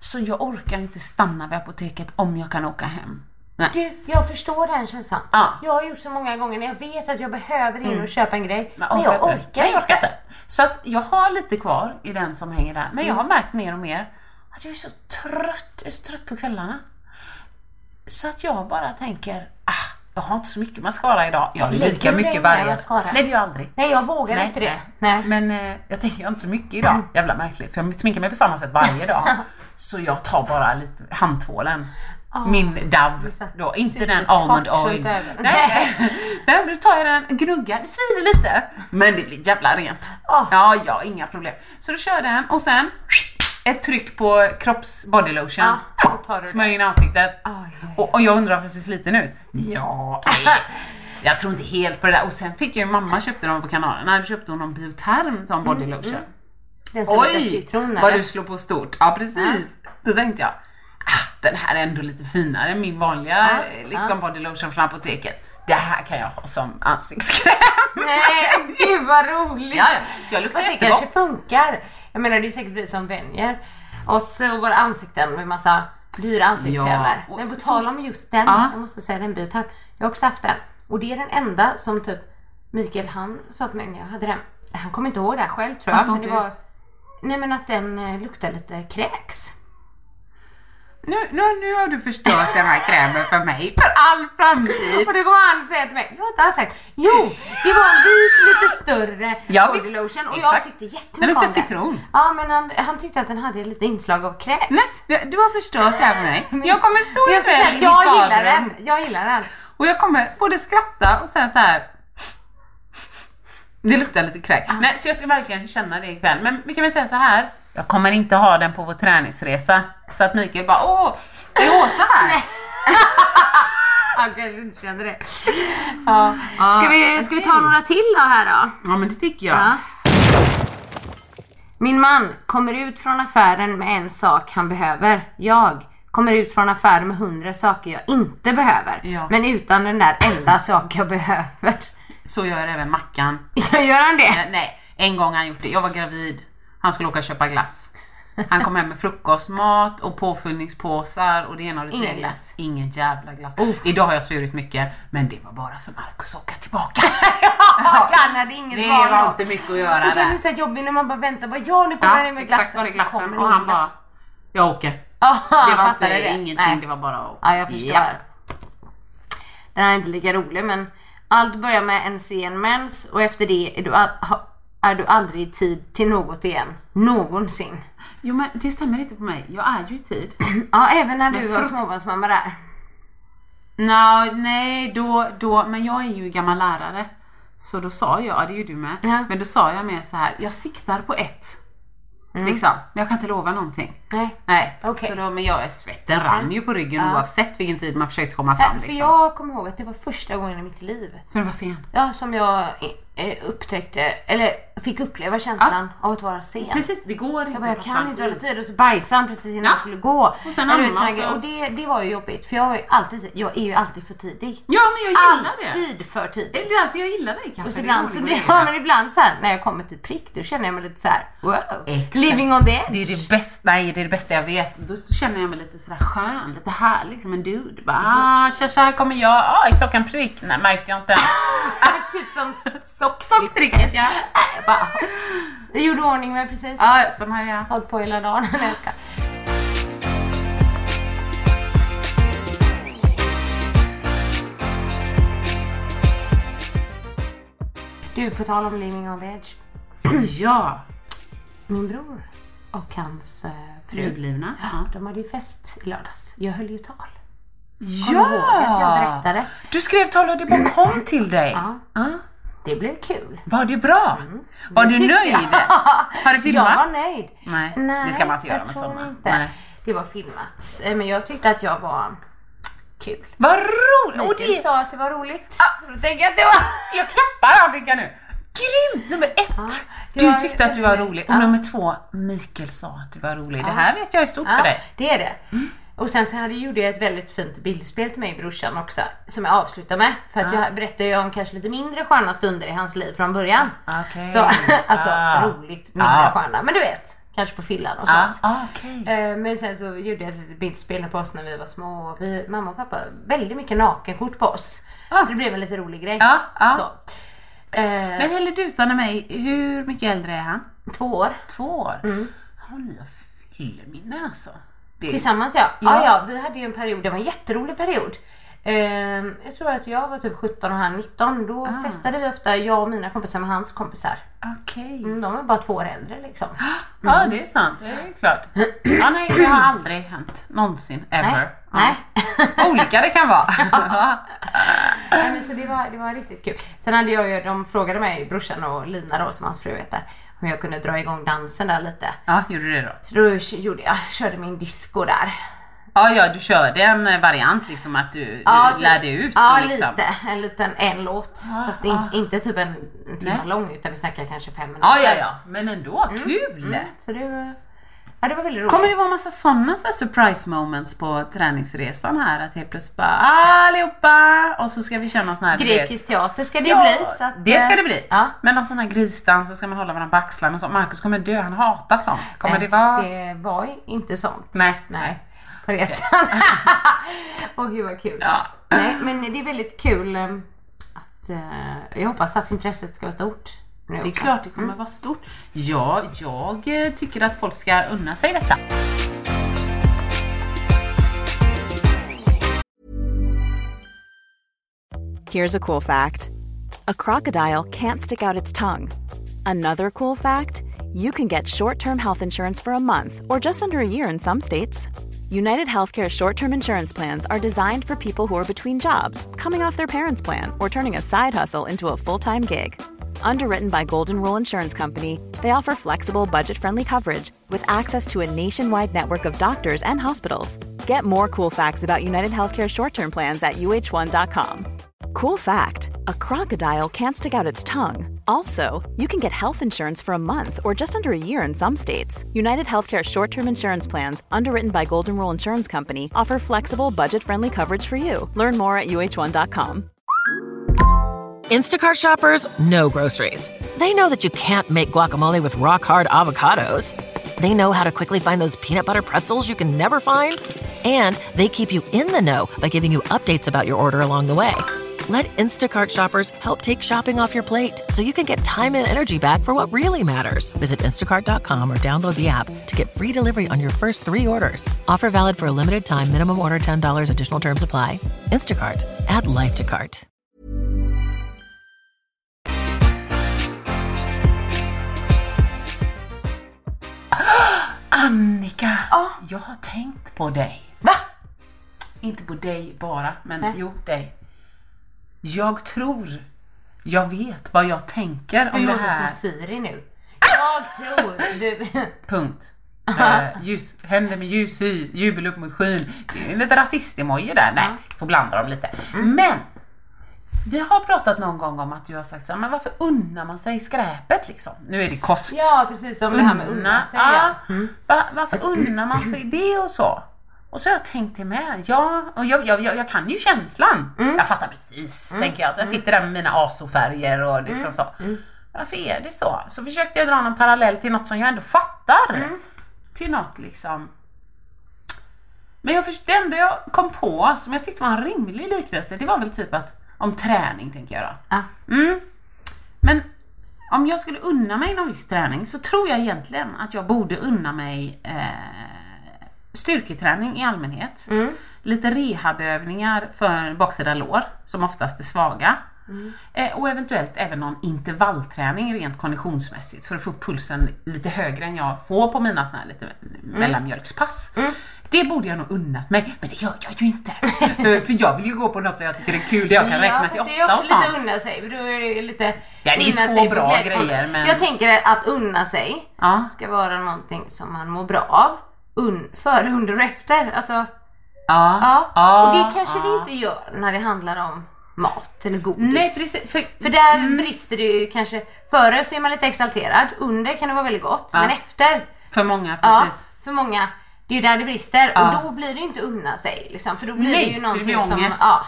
Så jag orkar inte stanna vid apoteket om jag kan åka hem. Nej. Du, jag förstår den känslan. Ja. Jag har gjort så många gånger när jag vet att jag behöver in och köpa en grej. Men, Men jag orkar inte. Nej, jag orkar inte. inte. Så att jag har lite kvar i den som hänger där. Men jag har märkt mer och mer att jag är så trött. Jag är så trött på kvällarna. Så att jag bara tänker, ah, jag har inte så mycket mascara idag. Jag har lika mycket varje. mascara? Nej, det gör jag aldrig. Nej, jag vågar Nej, inte det. nej. Nej. Men eh, jag tänker jag har inte så mycket idag. [laughs] Jävla märkligt. För jag sminkar mig på samma sätt varje dag. Så jag tar bara lite handtvålen. Ah. Min så då, inte den Almond Oil. ögonen. Nej, nej, nu [laughs] tar jag den, gnuggar, det svider lite. Men det blir jävla rent. Ah. Ja, ja, inga problem. Så du kör den och sen ett tryck på kropps body lotion. Ja, så tar du Smörj in ansiktet. Oj, oj, oj. Och, och jag undrar varför det ser sliten ut. Ja, nej. [laughs] Jag tror inte helt på det där. Och sen fick ju mamma köpte dem på kanalen. Då köpte hon någon bioterm som body lotion. Den som Oj, citron vad du slår på stort. Ja precis. Då tänkte jag, ah, den här är ändå lite finare än min vanliga Ja, eh, liksom body lotion från apoteket. Det här kan jag ha som ansiktskräm. Nej, gud vad roligt! Ja, ja. Så jag luktar Fast det kanske funkar. Jag menar det är säkert vi som vänjer oss och våra ansikten med massa dyra ansiktskrämer. Ja, Men på tal om just den, Ja. jag måste säga den biotyp. Jag har också haft den. Och det är den enda som typ Mikael han sa till mig när jag hade den. han kommer inte ihåg det här själv tror jag. Men det det? var, nej men att den eh, luktar lite kräks. Nu, nu, nu har du förstört den här krämen för mig för all framtid. Och då kommer han säga till mig, jag har inte sagt. Jo, det var en vis lite större Ja, body lotion och jag Exakt. tyckte Den jättemycket luktar om den. citron. Ja men han, han tyckte att den hade lite inslag av kräks. Nej, du- du har förstört det här för mig. [laughs] Jag kommer stå jag, ikväll i jag ditt gillar badrum den. Jag gillar den. och jag kommer både skratta och säga så här. Det luktar lite kräk. Nej, så jag ska verkligen känna det ikväll. Men vi kan väl säga så här. Jag kommer inte ha den på vår träningsresa. Så att Mikael bara, åh, är Åsa här? [laughs] Han kanske inte kände det. Ja. Ska, vi, ska vi ta några till då här då? Ja men det tycker jag. Ja. Min man kommer ut från affären med en sak han behöver. Jag kommer ut från affären med hundra saker jag inte behöver. Ja. Men utan den där enda sak jag behöver. Så gör även Mackan. [laughs] Gör han det? Nej, en gång har han gjort det. Jag var gravid. Han skulle åka och köpa glass. Han kom hem med frukostmat och påfyllningspåsar och det ena och det Ingen tredje. glass. Ingen jävla glass. Idag har jag svurit mycket, men det var bara för Marcus att åka tillbaka. Han hade inget Det var då. inte mycket att göra Och det är där. så jobbigt när man bara väntar. Bara, ja nu kommer Ja, in med glassen. exakt var det glassen och ingen han glass. bara, jag åker. Ja, Det var inte det. ingenting, Nej. det var bara att... Ja, jag förstår. Ja. Den här är inte lika rolig men allt börjar med en sen mens och efter det är du, all, ha- är du aldrig i tid till något igen. Någonsin. Jo men det stämmer inte på mig. Jag är ju i tid. [clears throat] Ja, även när du Men var frukt- småbarnsmamma där. Nå, nej, då, då, men jag är ju gammal lärare. Så då sa jag, det är ju du med, Ja. men då sa jag mer så här, jag siktar på ett. Mm. Liksom, men jag kan inte lova någonting. Nej. Nej, Okej. så då, men jag, svetten rann ju på ryggen Ja. oavsett vilken tid man försökte komma fram. För Liksom. jag kommer ihåg att det var första gången i mitt liv Så det var sen. ja, som jag eh, upptäckte, eller fick uppleva känslan av att vara sen. Precis, det går inte Jag bara, jag kan inte hålla tid. och så bajsade han precis innan Ja. jag skulle gå. Och sen vet, amma, såna så- grejer. och det, det var ju jobbigt för jag, var ju alltid, jag är ju alltid för tidig. Ja, men jag gillar det. Alltid för tidig. Det är därför jag gillar dig kanske. Och så ibland, så, ja, men ibland så här, när jag kommer till prick då känner jag mig lite så här: wow, Exakt. living on the edge. Det är det bästa, nej det är det bästa jag vet. Då känner jag mig lite sådär skön, lite härlig som en dude. Bara, ah, tja, tja, här kommer jag. Ah, är klockan prick? Nej, märkte jag inte ens. [laughs] typ som [laughs] sockstricket. ja. [laughs] Bara, jag gjorde ordning mig precis. Ja, sån har jag. Hållit på hela dagen. [laughs] Nej, jag ska. Du, på tal om living on the [clears throat] edge. Ja. Min bror och hans eh, fru. Nyblivna. Ja. De hade ju fest i lördags. Jag höll ju tal. Kommer du ihåg att jag ja. berättade? Du skrev tal och det bara kom till dig. Ja. Ja. Det blev kul. Var det bra? Var Det du tyckte nöjd? jag. Har det [laughs] Jag filmats? var nöjd. Nej, det ska man inte göra jag med. Inte. Nej. Det var filmats. Eh, Men jag tyckte att jag var kul. Vad roligt! Och det, sa att det var roligt. Så då tänkte jag att det var... [laughs] jag klappar Annika nu. Grymt! Nummer ett. det Du var tyckte att du var rolig. Och ja. nummer två, Mikael sa att du var rolig. Det här vet jag är stort för dig. det är det. Och sen så hade, gjorde jag ett väldigt fint bildspel till mig brorsan också. Som jag avslutar med. För att jag berättade ju om kanske lite mindre sköna stunder i hans liv från början. Okej. Så, [laughs] alltså Ah. roligt mindre Ah. sköna. Men du vet, kanske på fyllan och Ja, sånt. ah, okej. Eh, Men sen så gjorde jag ett litet bildspel på oss när vi var små. Vi, mamma och pappa, väldigt mycket nakenkort på oss. Ah. Så det blev en lite rolig grej. Så. Eh, Men Helle Dusan och mig, hur mycket äldre är han? två år. Två år? Har ni fylleminne alltså? Är- Tillsammans ja. Ja. ja. Ja, vi hade ju en period, det var en jätterolig period. Ehm, jag tror att jag var typ 17 och han 19. Då Ah. festade vi ofta, jag och mina kompisar med hans kompisar. Okej. Mm, de är bara två år äldre liksom. [gasps] Ja, det är sant. Det är klart. Ja, nej, det har aldrig hänt. Någonsin. Ever. Nej. Ja. [laughs] Olika det kan vara. [laughs] Nej, men så det var, det var riktigt kul. Sen hade jag ju, de frågade mig, brorsan och Lina då som hans fru heter, om jag kunde dra igång dansen där lite. Ja, gjorde du det då? Så då gjorde jag, körde min disco där. Ja, ja, du körde en variant liksom att du, Ja, typ. lärde ut Ja, och liksom. lite. En liten en låt. Ja, Fast in, ja. inte typ en, en timme lång utan vi snackar kanske fem minuter. Ja, ja, ja, men ändå kul. Mm, så det ja, det var väldigt roligt. Kommer det vara massa sådana så surprise moments på träningsresan här? Att helt plötsligt bara allihopa och så ska vi köra sån här Grekisk teater ska det Ja, bli. Så att, det ska eh, det bli. Ja. Men någon sån här grisdans så ska man hålla varandra på axlarna och så. Marcus kommer dö, han hatar sånt. Kommer det vara... Det var inte sånt. Nej. Nej. På resan. [laughs] Åh gud vad kul. Ja. Nej men det är väldigt kul eh, att eh, jag hoppas att intresset ska vara stort. Det är klart det kommer vara stort. Ja, jag eh, tycker att folk ska unna sig detta. Here's a cool fact a crocodile can't stick out its tongue. Another cool fact you can get short term health insurance for a month or just under a year in some states. United Healthcare short term insurance plans are designed for people who are between jobs, coming off their parents' plan, or turning a side hustle into a full time gig. Underwritten by Golden Rule Insurance Company, they offer flexible, budget friendly coverage with access to a nationwide network of doctors and hospitals. Get more cool facts about United Healthcare short term plans at uh1.com. Cool fact a crocodile can't stick out its tongue. Also, you can get health insurance for a month or just under a year in some states. United Healthcare short term insurance plans, underwritten by Golden Rule Insurance Company, offer flexible, budget friendly coverage for you. Learn more at uh1.com. Instacart shoppers know groceries. They know that you can't make guacamole with rock hard avocados. They know how to quickly find those peanut butter pretzels you can never find. And they keep you in the know by giving you updates about your order along the way. Let Instacart shoppers help take shopping off your plate so you can get time and energy back for what really matters. Visit instacart.com or download the app to get free delivery on your first three orders. Offer valid for a limited time, minimum order $10, additional terms apply. Instacart, add life to cart. Annika! Ja. Jag har tänkt på dig. Va? Inte på dig bara, men Nej. jo, dig. Jag tror jag vet vad jag tänker Du om det låter här. som Siri nu. Jag tror du... [laughs] Punkt. Uh, ljus, händer med ljus hy, jubel upp mot skyn. Det är lite rasist-emoji där. Nej, får blanda dem lite. Men vi har pratat någon gång om att du har sagt så här, men varför unnar man sig skräpet liksom? Nu är det kost. Ja precis som det här med unna sig. ja. Va, varför unnar man sig det och så? Och så har jag tänkt det med. Ja, och jag, jag, jag, jag kan ju känslan. Jag fattar precis, tänker jag. Så jag sitter där med mina azofärger och liksom så. Varför är det så? Så försökte jag dra någon parallell till något som jag ändå fattar. Till något liksom. Men jag först, det enda jag kom på som jag tyckte var en rimlig liknelse, det var väl typ att om träning tänker jag då. Ja. Mm. Men om jag skulle unna mig någon viss träning så tror jag egentligen att jag borde unna mig eh, styrketräning i allmänhet. Lite rehabövningar för baksida lår som oftast är svaga. Eh, och eventuellt även någon intervallträning rent konditionsmässigt för att få upp pulsen lite högre än jag får på mina såna här lite mellanmjölkspass. Det borde jag nog unnat mig, men det gör jag ju inte. [laughs] för jag vill ju gå på något som jag tycker är kul, där jag kan räkna till fast det är åtta och också sånt. lite unna sig. Då är det ju lite Ja, det är två bra grejer, men- Jag tänker att unna sig Ja. ska vara någonting som man mår bra av. Un, före, under och efter. Alltså, Ja, ja. ja, och det kanske ja. det inte gör när det handlar om mat eller godis. Nej precis. För, För där Mm. brister det ju kanske. Före så är man lite exalterad, under kan det vara väldigt gott. Ja. Men efter, för många, ja, precis. för många, det är ju där det brister. Ja. Och då blir det ju inte unna sig. Liksom, för då blir Nej, det ju det någonting blir som... Ja,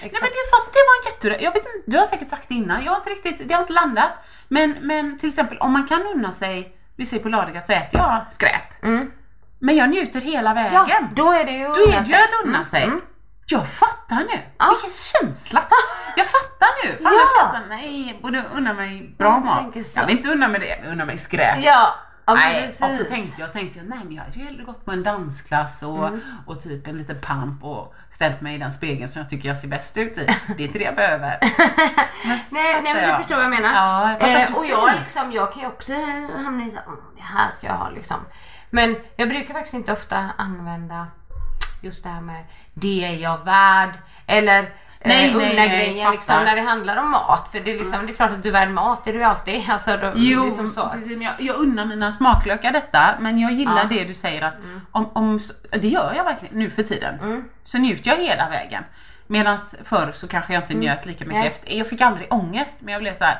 Nej men det, var, det var en jätterätt. Jag vet inte, du har säkert sagt det innan, jag har inte riktigt, det har inte landat. Men, men till exempel om man kan unna sig, vi säger på lördagar så äter jag skräp. Mm. Men jag njuter hela vägen. Ja, då är det ju Då är det ju att unna sig. Mm. Jag fattar nu. Ja. Vilken känsla. Jag fattar nu. För Ja. känns det, nej, jag borde unna mig bra Jag mat. Jag vill inte unna mig det, jag vill unna mig skräp. Ja, Nej, precis. och så tänkte jag, tänkte jag, nej men jag hade ju hellre gått på en dansklass och, Mm. och typ en liten pamp och ställt mig i den spegeln som jag tycker jag ser bäst ut i. Det är inte det jag behöver. Men [laughs] Nej, nej men du jag. förstår vad jag menar. Ja, jag eh, och jag, liksom, jag kan ju också hamna i så här, "Mm, det här ska jag ha liksom. Men jag brukar faktiskt inte ofta använda just det här med det är jag värd eller Nej, eh, nej, unna nej, grejen fattar. liksom, när det handlar om mat. För det är, liksom, det är klart att du är värd mat, det är du alltid. [laughs] Alltså, då, Jo, liksom så. jag, jag unnar mina smaklökar detta, men jag gillar Ja. Mm. det du säger att om, om, det gör jag verkligen nu för tiden. Så njuter jag hela vägen. Medan förr så kanske jag inte njöt lika mycket Mm. Nej. efter. Jag fick aldrig ångest, men jag blev så här.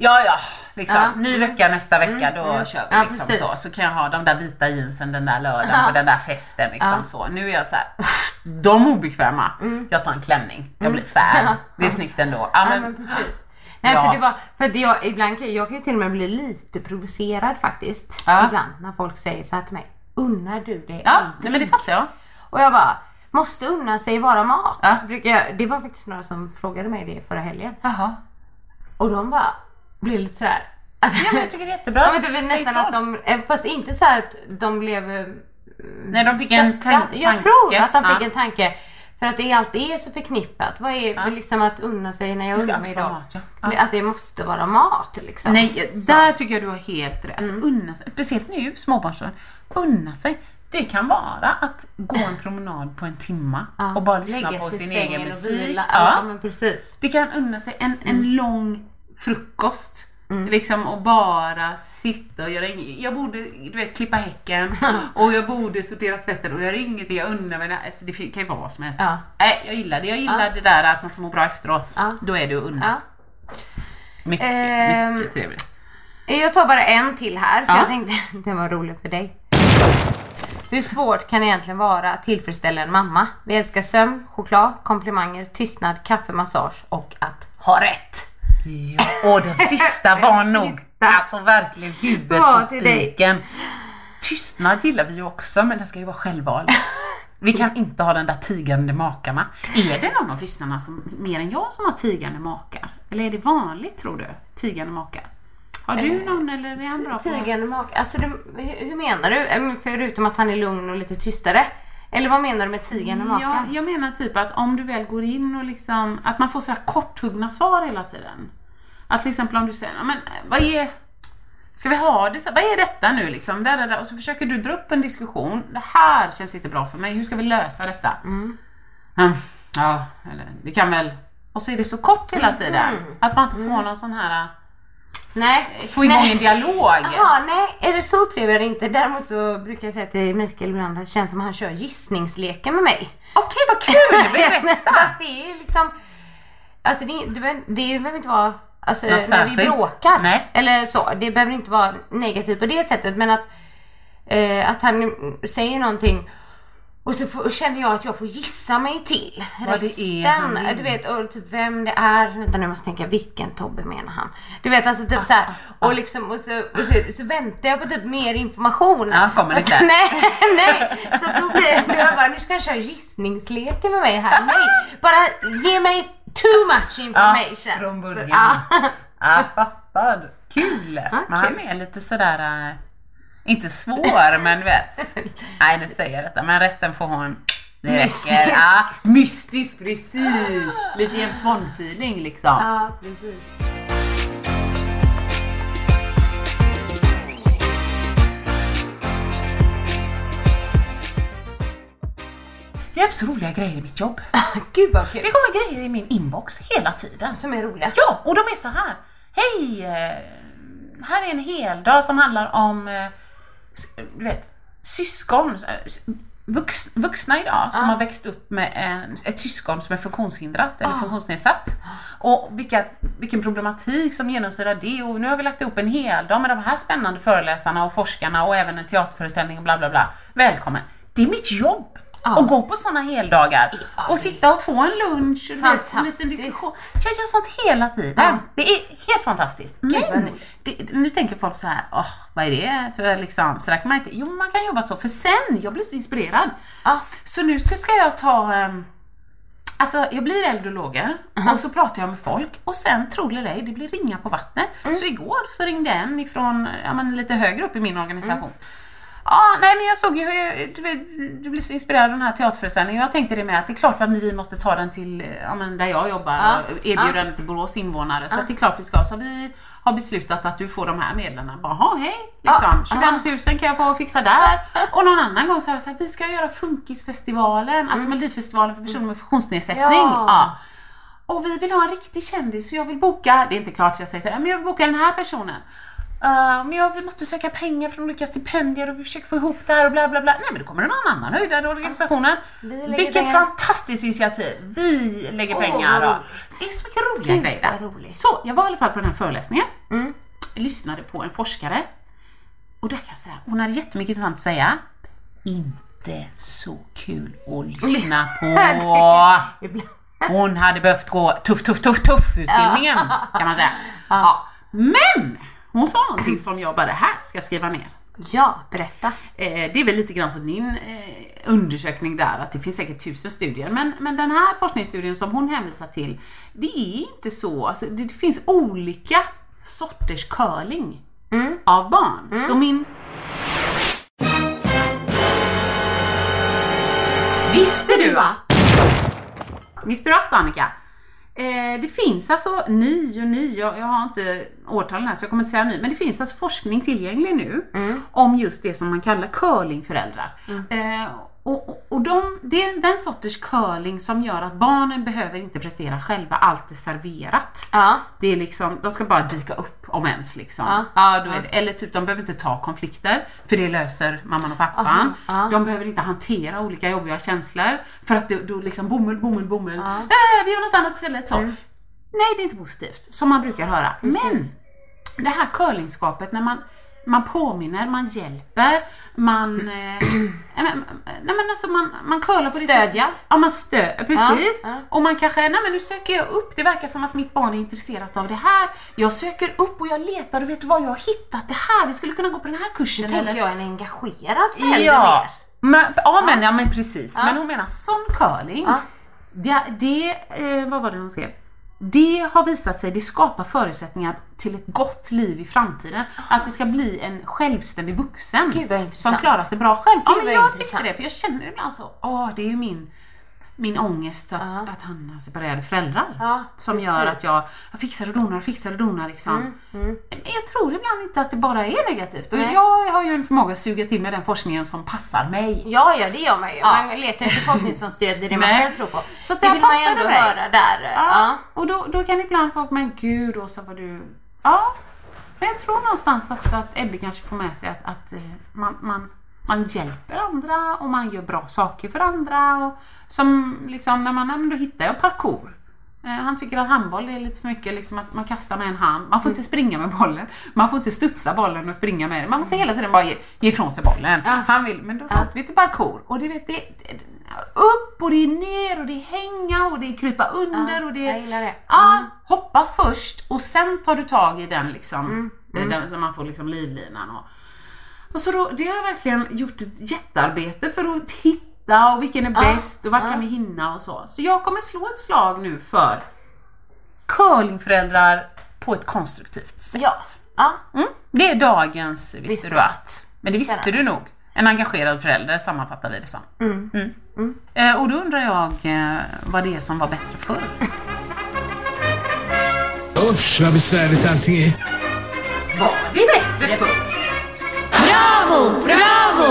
Ja, ja, liksom. Ja. Ny vecka nästa vecka, då mm. kör vi Ja, liksom precis. så. Så kan jag ha de där vita jeansen den där lördagen Ja. på den där festen liksom Ja. så. Nu är jag så här. de obekväma. Mm. Jag tar en klänning, jag blir fan. Det är snyggt ändå. Ja, men, men precis. Nej för det var, för att jag, ibland jag kan ju till och med bli lite provocerad faktiskt. Ibland när folk säger så här till mig. Unnar du dig Ja, nej, men det fattar jag. Och jag bara, måste unna sig vara mat. Ja. Jag, det var faktiskt några som frågade mig det förra helgen. Jaha. Och de bara, blev lite sådär. Alltså, Ja, men jag tycker det är jättebra. [laughs] Ja, men det var Säg nästan att de, eh, fast inte så att de blev eh, Nej, de fick en stötta- tan- Jag tror tanke. att de fick Ja. en tanke. För att det alltid är så förknippat. Vad är liksom att unna sig när jag unnar mig idag? mat, ja. Ja. Att det måste vara mat liksom. Nej, där tycker jag du har helt rätt. Mm. Alltså, unna sig, speciellt nu, småbarnsåren. Unna sig. Det kan vara att gå en promenad på en timma Ja. och bara lyssna Lägga på sin sängen egen och musik. vila. Ja. Ja. men precis. Det kan unna sig en, en Mm. lång frukost. Liksom och bara sitta och göra inget. Jag borde du vet, klippa häcken [laughs] och jag borde sortera tvätten och göra ingenting. Jag unnar mig. Alltså, det kan ju vara vad som helst. Ja. Nej, jag gillar det. Jag gillar det där att man ska må bra efteråt. Ja. Då är det att unna. Ja. Mycket, Ehm, mycket trevligt. Jag tar bara en till här för Ja. jag tänkte [laughs] den var rolig för dig. Hur svårt kan det egentligen vara att tillfredsställa en mamma? Vi älskar sömn, choklad, komplimanger, tystnad, kaffe, massage och att ha rätt. Ja, och den sista var nog alltså verkligen huvudet på spiken. Tystnad gillar vi ju också men den ska ju vara självvald. Vi kan inte ha den där tigande makarna. Är det någon av lyssnarna som, mer än jag som har tigande makar? Eller är det vanligt tror du? Tigande makar? Har du någon eller är han bra på? Tigande make, alltså du, hur, menar du? Förutom att han är lugn och lite tystare? Eller vad menar du med tigande make? Ja, jag menar typ att om du väl går in och liksom, att man får sådär korthuggna svar hela tiden. Att till exempel om du säger, "Ja, men vad är, ska vi ha det så, vad är detta nu liksom? Där, där, där. Och så försöker du dra upp en diskussion. Det här känns inte bra för mig, hur ska vi lösa detta? Mm, ja, eller det kan väl, och så är det så kort hela tiden. Att man inte får någon sån här, Nej. få igång nej. en dialog. Jaha, nej, är det så upplever jag det inte. Däremot så brukar jag säga till Mikael ibland att det känns som att han kör gissningsleken med mig. Okej, vad kul! Berätta! [laughs] Fast det är liksom, alltså det, det, det behöver inte vara Alltså Något när vi bråkar. Nej. Eller så. Det behöver inte vara negativt på det sättet men att, eh, att han säger någonting och så får, känner jag att jag får gissa mig till Vad resten. Du vet, och typ vem det är. Vänta nu jag måste tänka, vilken Tobbe menar han? Du vet alltså typ så här, och liksom och så, och så, så väntar jag på typ mer information. Ja, kommer det inte. [laughs] Nej, nej. Så då blir det jag bara, nu ska han köra gissningsleken med mig här. Nej, bara ge mig too much information. från början. Ja. Ja, fattar. Kul! men han är lite sådär, äh, inte svår men du vet. [laughs] Nej nu säger jag detta, men resten får hon. Det Mystisk. räcker. Ja, mystisk precis. Lite James Bond-feeling liksom. Ja, precis. Jag har så roliga grejer i mitt jobb. [laughs] Gud vad kul. Det kommer grejer i min inbox hela tiden. Som är roliga. Ja, och de är så här. Hej! eh, Här är en hel dag som handlar om eh, du vet, syskon, vux, vuxna idag som har växt upp med en, ett syskon som är funktionshindrat eller funktionsnedsatt. Och vilka, vilken problematik som genomsyrar det och nu har vi lagt upp en hel dag med de här spännande föreläsarna och forskarna och även en teaterföreställning och bla bla bla. Välkommen! Det är mitt jobb! Ja. Att gå på sådana heldagar och sitta och få en lunch, en liten diskussion. Jag gör sånt hela tiden. Ja. Det är helt fantastiskt. vad Men det, nu tänker folk så här, åh, vad är det för liksom, så där kan man inte. Jo, man kan jobba så. För sen, jag blir så inspirerad. Ja. Så nu så ska jag ta, ehm, alltså jag blir eldologer och så pratar jag med folk och sen, tror det ej, det blir ringa på vattnet. Så igår så ringde en ifrån, ja men lite högre upp i min organisation. Ja, nej men jag såg ju hur du, vet, du blev så inspirerad av den här teaterföreställningen. Jag tänkte det med att det är klart att vi måste ta den till ja, men där jag jobbar Ja, och erbjuda den till Borås invånare. Så att det är klart vi ska. Så vi har beslutat att du får de här medlen. "Jaha, hej, liksom. 25 000 kan jag få fixa där. Och någon annan gång så har jag sagt vi ska göra Funkisfestivalen, alltså Melodifestivalen för personer med funktionsnedsättning. Ja. Ja. Och vi vill ha en riktig kändis så jag vill boka, det är inte klart så jag säger så här, men jag vill boka den här personen. Uh, men jag, vi måste söka pengar från olika stipendier och vi försöker få ihop det här och bla bla bla. Nej men då kommer det någon annan höjdare i organisationen. Vilket pengar. fantastiskt initiativ! Vi lägger Åh, pengar. och, det är så mycket roliga Gud, grejer. Så jag var i alla fall på den här föreläsningen. Mm. Jag lyssnade på en forskare. Och där kan jag säga, hon hade jättemycket intressant att säga. Inte så kul att lyssna [laughs] på. Hon hade behövt gå tuff, tuff, tuff, tuff utbildningen kan man säga. Ja. Men hon sa någonting som jag bara, det här ska jag skriva ner. Ja, berätta. Eh, det är väl lite grann som din eh, undersökning där, att det finns säkert tusen studier. Men, men den här forskningsstudien som hon hänvisar till, det är inte så. Alltså, det, det finns olika sorters curling av barn. Så min Visste du att? Visste du att Annika? Eh, det finns alltså ny och ny, jag, jag har inte årtalen här så jag kommer inte säga ny, men det finns alltså forskning tillgänglig nu om just det som man kallar curlingföräldrar. Eh, och, och, och de, det är den sorters curling som gör att barnen behöver inte prestera själva, allt är serverat. Ja. Det är liksom, de ska bara dyka upp om ens liksom. Ja. Ja, då är det, eller typ de behöver inte ta konflikter för det löser mamman och pappan. Ja. De behöver inte hantera olika jobbiga känslor för att det, då liksom bomull, bomull, bomull. Ja. Äh, vi gör något annat istället så. Nej det är inte positivt som man brukar höra. Men det här curlingskapet när man man påminner, man hjälper, man... Eh, [clears throat] nej, men, alltså man, man curlar på det Stödja. Ja man stödjer, precis. Ja, ja. Och man kanske, nej men nu söker jag upp, det verkar som att mitt barn är intresserat av det här. Jag söker upp och jag letar och vet du vad, jag har hittat det här, vi skulle kunna gå på den här kursen. Nu tänker eller- jag en engagerad förälder Ja, mer. men, ja, men, ja men precis. Men hon menar sån curling, Ja. det, det eh, vad var det hon skrev? Det har visat sig, det skapar förutsättningar till ett gott liv i framtiden. Att det ska bli en självständig vuxen som klarar sig bra själv. Ja Gud, men vad jag tycker intressant. det, för jag känner ibland så, åh det är ju min min ångest att, Ja. att han har separerade föräldrar. Ja, som precis. Mm, gör att jag, jag fixar och donar, fixar och donar liksom. Men jag tror ibland inte att det bara är negativt. Och jag har ju en förmåga att suga till mig den forskningen som passar mig. Ja, ja det gör man ju. Ja. Man letar efter forskning som stödjer det man själv tror på. Så det vill man ju ändå mig. höra där. Ja. Och då, då kan ibland folk, men gud Åsa vad du... Ja, men jag tror någonstans också att Eddie kanske får med sig att, att eh, man, man, man hjälper andra och man gör bra saker för andra. Och som liksom när man, ja, då hittar jag parkour. Eh, Han tycker att handboll är lite för mycket liksom att man kastar med en hand. Man får inte springa med bollen. Man får inte studsa bollen och springa med den. Man måste hela tiden bara ge, ge ifrån sig bollen. Ja. Han vill, men då satt vi till parkour. Och du vet, det, det, upp och det är ner och det är hänga och det är krypa under och det jag är... gillar det. Ja, hoppa först och sen tar du tag i den liksom. Mm, i Den, så man får liksom livlinan. Och, och så då, det har jag verkligen gjort ett jättearbete för att hitta och vilken är bäst och ja. kan vi hinna och så. Så jag kommer slå ett slag nu för curlingföräldrar på ett konstruktivt sätt. Ja. ja. Mm. Det är dagens visste, Visste du att. Men det visste du nog. En engagerad förälder sammanfattar vi det som. Mm. Eh, och då undrar jag eh, vad det är som var bättre förr. Usch vad besvärligt allting är. Var det bättre förr? Bravo, bravo!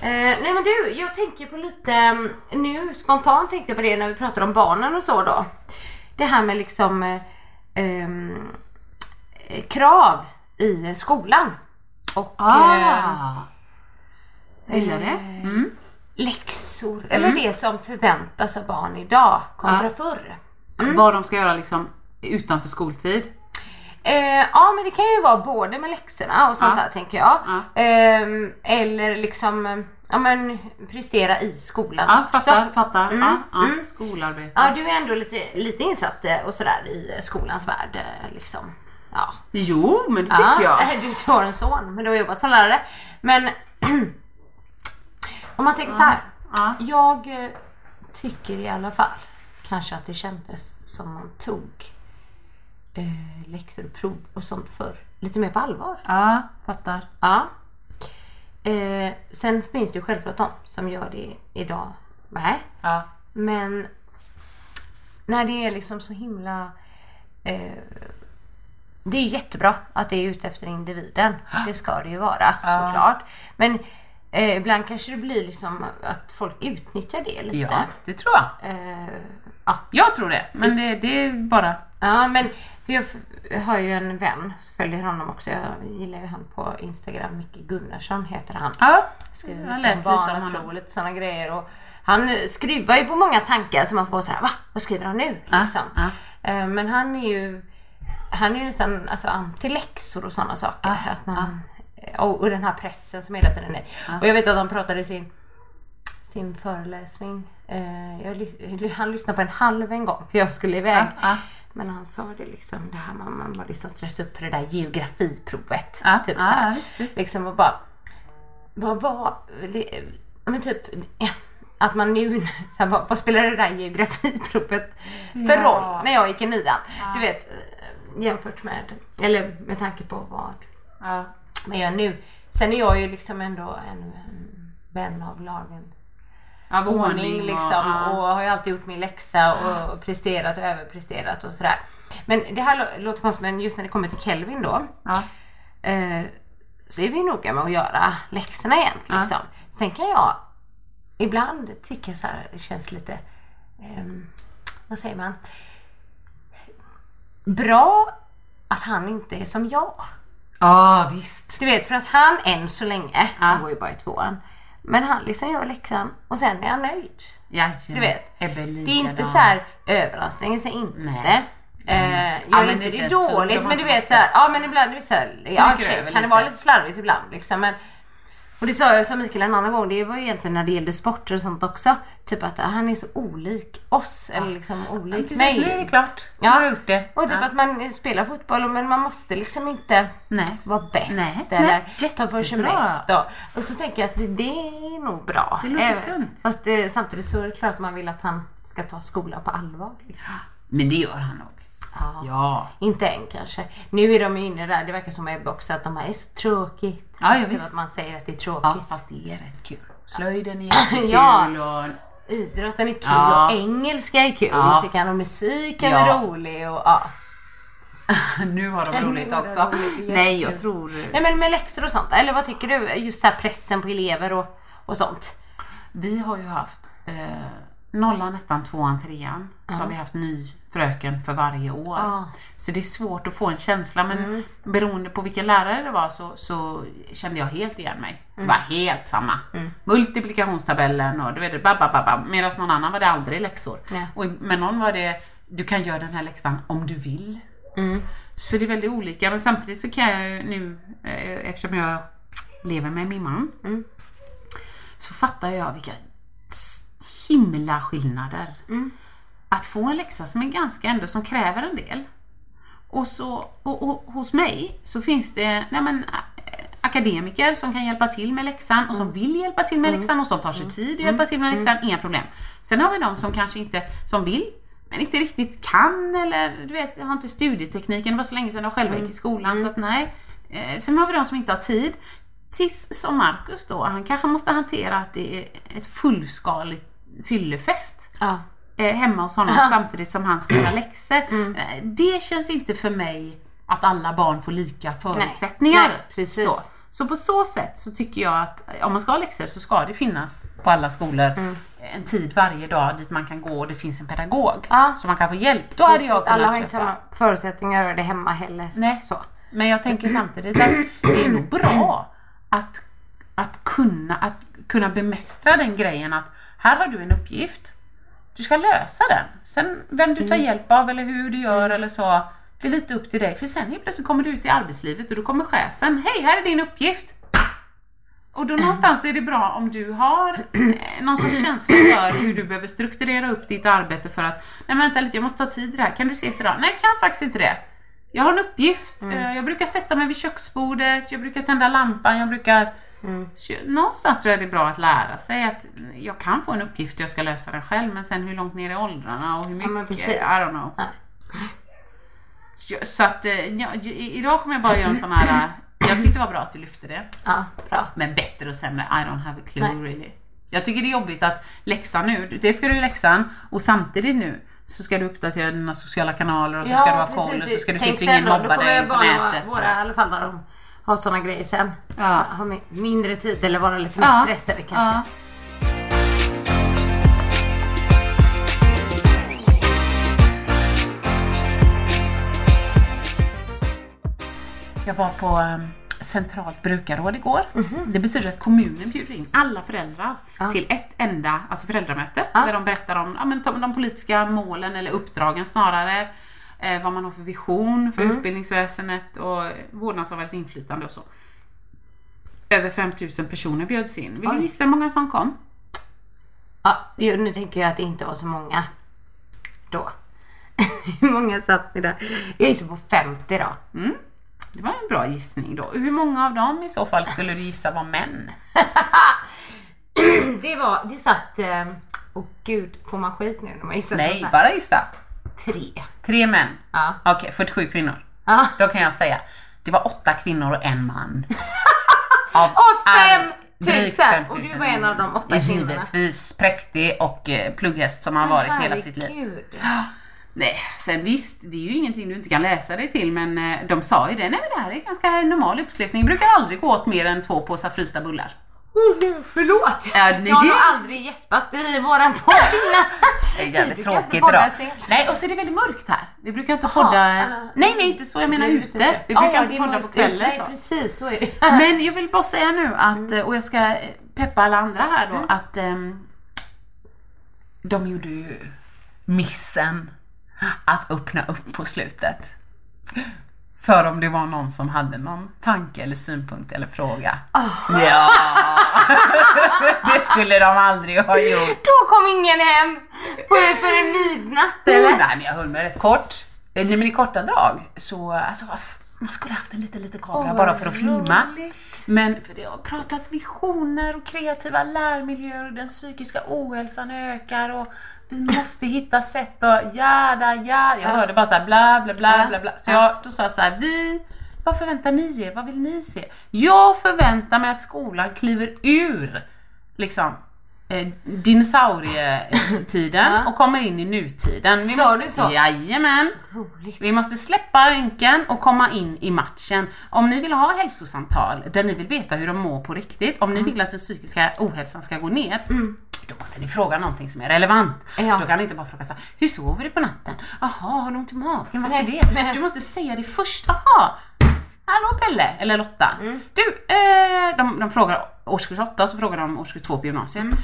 Eh, nej men du, jag tänker på lite, mm, nu spontant tänkte jag på det när vi pratar om barnen och så då. Det här med liksom eh, ehm, eh, krav i skolan. Och eh, Ah. Jag gillar det. Mm. läxor, eller det som förväntas av barn idag kontra förr. Vad de ska göra liksom utanför skoltid. Eh, ja men det kan ju vara både med läxorna och sånt Ja. där tänker jag. Ja. Ehm, eller liksom eh, ja, men, prestera i skolan Ja, också. fattar, fattar. Mm, Ja, ja. mm. Skolarbete. Ja, du är ändå lite, lite insatt eh, och sådär i eh, skolans värld. eh, Liksom. Ja. Jo, men det tycker ja. jag. [laughs] Du, har en son, men du har jobbat som lärare. Men [clears throat] om man tänker så här. Ja. Jag eh, tycker i alla fall kanske att det kändes som man tog eh, läxor, prov och sånt förr lite mer på allvar. Ja, fattar. Ja. Eh, sen finns det ju självklart de som gör det idag med. Ja. Men när det är liksom så himla... Eh, det är jättebra att det är ute efter individen. Det ska det ju vara såklart. Men eh, ibland kanske det blir liksom att folk utnyttjar det lite. ja, det tror jag. Eh, ja. Jag tror det, men det, det är bara... ja, men jag har ju en vän, följer honom också. Jag gillar ju han på Instagram. Micke Gunnarsson heter han. Ja, skriver jag har läst lite om honom. och lite sådana grejer. Och han eh, skruvar ju på många tankar så man får så här, va? Vad skriver han nu? Ja, Liksom. ja. Eh, Men han är ju han är ju nästan alltså, anti-läxor och sådana saker. att man, och, och den här pressen som hela tiden är. Och jag vet att han pratade i sin, sin föreläsning. Eh, jag, han lyssnade på en halv en gång för jag skulle iväg. Ja, ja. Men han sa det liksom, det här man, man var liksom stressad upp för det där geografiprovet. Ja, typ ja, så här. ja, visst, visst. Liksom och bara, vad var, ja, men typ, ja, att man nu, så här, vad, vad spelar det där geografiprovet för Ja. roll när jag gick i nian? Du vet, jämfört med, eller med tanke på vad Ja. man gör nu. Sen är jag ju liksom ändå en, en vän av lagen Av ordning liksom ja. och har ju alltid gjort min läxa och presterat och överpresterat och sådär. Men det här lå- låter konstigt men just när det kommer till Kelvin då eh, så är vi noga med att göra läxorna jämt liksom. Sen kan jag ibland tycka så här det känns lite, ehm, vad säger man? Bra att han inte är som jag. Ja, visst. Du vet för att han än så länge, han går ju bara i tvåan. Men han liksom gör läxan och sen är han nöjd. Jajamän. Du vet, Ebbe Det är inte så här sig inte. Nej. Eh, gör Ja, men inte det det är dåligt men du vet såhär, ja men ibland, du vet såhär, ja kan det lite. vara lite slarvigt ibland liksom men och det sa jag som Mikael en annan gång, det var ju egentligen när det gällde sporter och sånt också. Typ att han är så olik oss eller liksom olik Precis, mig. nu är det klart. Ja. Ja. har gjort det. Och typ ja. att man spelar fotboll men man måste liksom inte Nej. vara bäst Nej, eller nej, ta för sig mest. Och, och så tänker jag att det, det är nog bra. Det låter sunt. Fast eh, samtidigt så är det klart att man vill att han ska ta skolan på allvar. Liksom. Men det gör han nog. Ja. Ja. Inte än kanske. Nu är de ju inne där, det verkar som Ebbe också, att de är så tråkigt. Ja, ja, visst. Att man säger att det är tråkigt. ja, fast det är rätt kul. Slöjden är [laughs] jättekul Ja. och Idrotten är kul Ja. och engelska är kul Ja. tycker han och musiken Ja. är rolig och ja. [laughs] nu har de roligt har också. roligt, [laughs] Nej, jag tror... Nej men med läxor och sånt, eller vad tycker du? Just så här pressen på elever och, och sånt. Vi har ju haft eh, nollan, ettan, tvåan, trean. Så har vi haft ny fröken för varje år. Ja. Så det är svårt att få en känsla men Mm. beroende på vilken lärare det var så, så kände jag helt igen mig. Det Mm. var helt samma. Multiplikationstabellen och du vet, babba. Medan någon annan var det aldrig läxor. Nej. Och med någon var det, du kan göra den här läxan om du vill. Mm. Så det är väldigt olika men samtidigt så kan jag ju nu, eh, eftersom jag lever med min man, Mm. så fattar jag vilka himla skillnader. Mm. Att få en läxa som är ganska ändå, som kräver en del. Och, så, och, och hos mig så finns det nej men, akademiker som kan hjälpa till med läxan och som vill hjälpa till med läxan och som tar sig tid att hjälpa till med läxan, inga problem. Sen har vi de som kanske inte, som vill men inte riktigt kan eller du vet, har inte studietekniken, det var så länge sedan de själva gick i skolan så att nej. Eh, Sen har vi de som inte har tid. Tills som Marcus då, han kanske måste hantera att det är ett fullskaligt fyllefest Ja. eh, hemma hos honom samtidigt som han ska göra läxor. Eh, Det känns inte för mig att alla barn får lika förutsättningar. Nej, precis. Så. så på så sätt så tycker jag att eh, om man ska ha läxor så ska det finnas på alla skolor en tid varje dag dit man kan gå och det finns en pedagog. Ja. Så man kan få hjälp. Då hade Precis, alla har inte samma förutsättningar att göra det hemma heller. Nej. Så. Men jag tänker samtidigt att det är nog bra att, att, kunna, att kunna bemästra den grejen att här har du en uppgift. Du ska lösa den. Sen vem du tar hjälp av eller hur du gör eller så. Det är lite upp till dig. För sen helt plötsligt kommer du ut i arbetslivet och då kommer chefen. Hej, här är din uppgift. Och då någonstans är det bra om du har [clears throat] någon sorts känsla för hur du behöver strukturera upp ditt arbete för att Nej vänta lite, jag måste ta tid i det här. Kan du ses idag? Nej, jag kan faktiskt inte det. Jag har en uppgift. Eh, Jag brukar sätta mig vid köksbordet, jag brukar tända lampan, jag brukar... Så Någonstans tror jag det är bra att lära sig att jag kan få en uppgift och jag ska lösa den själv men sen hur långt ner i åldrarna och hur mycket, precis. I don't know. Nej. Så- att eh, ja, i- idag kommer jag bara göra en sån här... eh, Jag tyckte det var bra att du lyfte det. Ja, bra. Men bättre och sämre, I don't have a clue Nej. really. Jag tycker det är jobbigt att läxan nu, det ska du ju läxan och samtidigt nu så ska du uppdatera dina sociala kanaler och så ska du ha koll och så ska du se så ingen mobbar dig på nätet. Våra, I alla fall när de har sådana grejer sen. Ja. Ha mi- mindre tid eller vara lite mer Ja. stressade kanske. Ja. Jag var på um, centralt brukarråd igår. Det betyder att kommunen bjuder in alla föräldrar. Ja. till ett enda alltså föräldramöte Ja. där de berättar om ja, men, de, de politiska målen eller uppdragen snarare. Eh, vad man har för vision för Mm. utbildningsväsendet och vårdnadshavares inflytande och så. Över 5000 personer bjöds in. Vill du gissa hur många som kom? Ja, nu tänker jag att det inte var så många då. [laughs] Hur många satt ni där? Jag gissar på 50 då. Mm. Det var en bra gissning då. Hur många av dem i så fall skulle du gissa var män? [clears throat] Det var, det satt, eh, åh gud, får man skit nu när man gissar Nej, bara gissa. Tre. Tre män. Ja. Okej, 47 kvinnor. Ja. Då kan jag säga, det var åtta kvinnor och en man. [laughs] Av Och fem tusen. 5 Och 000. du var en av de åtta kvinnorna. Givetvis präktig och eh, plugghäst som han varit hela sitt liv. Herregud. [gasps] Nej, sen visst, det är ju ingenting du inte kan läsa dig till men eh, de sa ju det, nej men det här är ganska normal uppslutning. Brukar aldrig gå åt mer än två påsar frysta bullar. Förlåt! Ja, nej, jag har det- nog aldrig gäspat i våran podd innan. Det är Vi jävligt tråkigt idag. Nej, och så är det väldigt mörkt här. Vi brukar inte podda... äh, nej, nej, inte så. Jag menar ute. så. Vi brukar ja, inte podda på kvällen. ute. Nej, precis så är det. [laughs] Men jag vill bara säga nu att, Mm. eh, och jag ska peppa alla andra här då, att ehm, de gjorde ju missen att öppna upp på slutet. För om det var någon som hade någon tanke eller synpunkt eller fråga. Ja! [laughs] det skulle de aldrig ha gjort. Då kom ingen hem förrän midnatt eller? Nej men jag höll mig rätt kort. Eh, men i korta drag så, alltså man skulle haft en liten, liten kamera Åh, bara för att filma. roligt. Men för det har pratats visioner och kreativa lärmiljöer och den psykiska ohälsan ökar och vi måste hitta sätt och jada, ja. Jag hörde bara så här bla bla bla Ja. bla bla. Så jag, då sa jag så här, vi, vad förväntar ni er? Vad vill ni se? Jag förväntar mig att skolan kliver ur liksom eh, dinosaurietiden Ja. och kommer in i nutiden. Vi Sa du så? Jajamän. Roligt. Vi måste släppa rynken och komma in i matchen. Om ni vill ha hälsosamtal där ni vill veta hur de mår på riktigt, om ni Mm. vill att den psykiska ohälsan ska gå ner, då måste ni fråga någonting som är relevant. Ja. Då kan ni inte bara fråga så här, hur sover du på natten? Jaha, har du ont i magen? Varför Nej, det? nej. Du måste säga det först. Jaha, hallå Pelle eller Lotta. Mm. Du, eh, de, de frågar årskurs 8 så frågar de årskurs 2 på gymnasiet. Mm.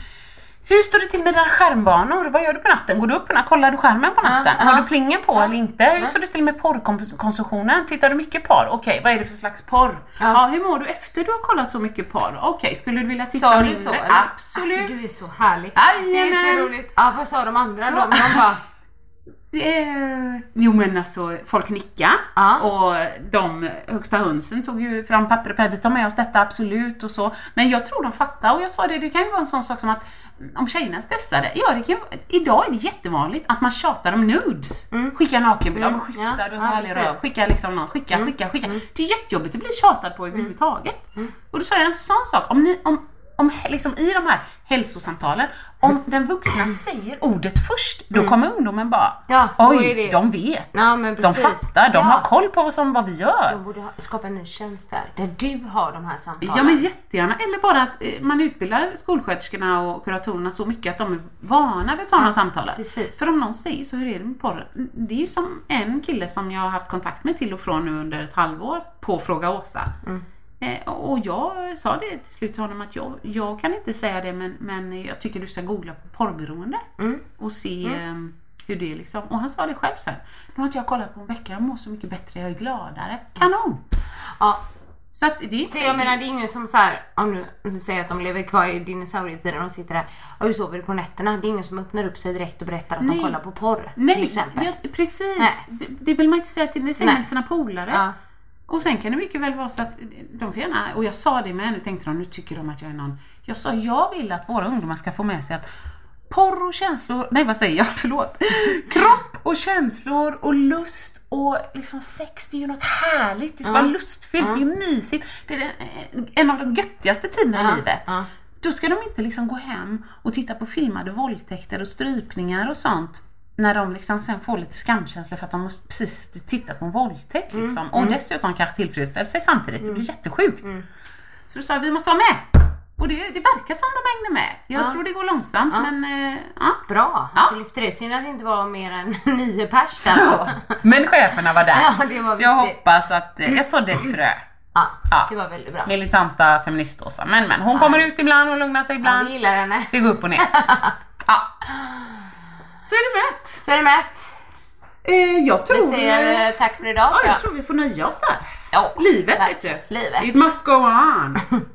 Hur står det till med dina skärmvanor? Vad gör du på natten? Går du upp på natten? Kollar du skärmen på natten? ja. Har du plingen på eller inte? Hur står det till med porrkonsumtionen? Tittar du mycket porr? Okej, vad är det för slags porr? Ja. hur mår du efter du har kollat så mycket porr? Okej, skulle du vilja titta Sa mindre? du så eller? Absolut. Alltså du är så härlig. Det är så roligt. Ja vad sa de andra då? De bara, Eh, jo men alltså folk nickade Ja. och de högsta hönsen tog ju fram papper och penna. Vi tar med oss detta absolut och så. Men jag tror de fattar och jag sa det, det kan ju vara en sån sak som att mm, om tjejerna är stressade, ja det kan, ju- idag är det jättevanligt att man tjatar om nudes. Skicka nakenbilder, mm. schyssta, Ja. du har så Ja, härlig precis. röv. Skicka liksom någon, skicka, skicka, skicka. Det är jättejobbigt att bli tjatad på överhuvudtaget. Och då sa jag en sån sak, om ni, om, om liksom i de här hälsosamtalen, om den vuxna säger ordet först, då kommer ungdomen bara Ja, Oj, de vet. Ja, de fattar, de Ja. har koll på vad, som, vad vi gör. de borde ha, skapa en ny tjänst där. Där du har de här samtalen. Ja men jättegärna, eller bara att eh, man utbildar skolsköterskorna och kuratorerna så mycket att de är vana vid att ta de här samtalen. precis. För om någon säger så, hur är det med porr? Det är ju som en kille som jag har haft kontakt med till och från nu under ett halvår på Fråga Åsa. Mm. Eh, och jag sa det till slut till honom att jag, jag kan inte säga det men, men jag tycker du ska googla på porrberoende Mm. och se eh, hur det är liksom. Och han sa det själv sen. Nu har inte jag kollat på en vecka, jag mår så mycket bättre, jag är gladare. Kanon! Ja, Så att det är inte... Jag menar det är ingen som så här, om du, säger att de lever kvar i dinosaurietiden och sitter där och hur sover du på nätterna? Det är ingen som öppnar upp sig direkt och berättar att Nej. de kollar på porr till Nej, exempel. ja, precis. Nej. Det, det vill man inte säga till, det säger man till sina polare. Ja. Och sen kan det mycket väl vara så att de får gärna, och jag sa det med, nu tänkte de, nu tycker de att jag är någon. Jag sa, jag vill att våra ungdomar ska få med sig att porr och känslor, nej vad säger jag, [laughs] förlåt. Kropp och känslor och lust och liksom sex, det är ju något härligt. Det ska vara lustfyllt, det är mysigt. Det är en av de göttigaste tiderna Ja, i livet. Då ska de inte liksom gå hem och titta på filmade våldtäkter och strypningar och sånt. När de liksom sen får lite skamkänsla för att de måste precis titta på en våldtäkt. Mm, Liksom. Och dessutom kanske tillfredsställa sig samtidigt. Det blir jättesjukt. Så då sa jag, vi måste vara med. Och det, det verkar som de hängde med. Jag Ja. tror det går långsamt men eh, ja. Bra Ja. att du lyfter det. Synd att det inte var mer än [laughs] nio pers där då. Men cheferna var där. [laughs] Ja, var så jag hoppas att eh, jag sådde ett frö. Ja, Ja. det var väldigt bra. Militanta feministåsa. Men men, hon kommer ut ibland och lugnar sig Ja, ibland. vi gillar henne. Det går upp och ner. [laughs] Ja. Så är det mätt. Så är det mätt. Eh, jag Vi tror... säger eh, tack för idag. Ja, jag tror vi får nöja oss där. Ja, Livet vet du. Livet. It must go on. [laughs]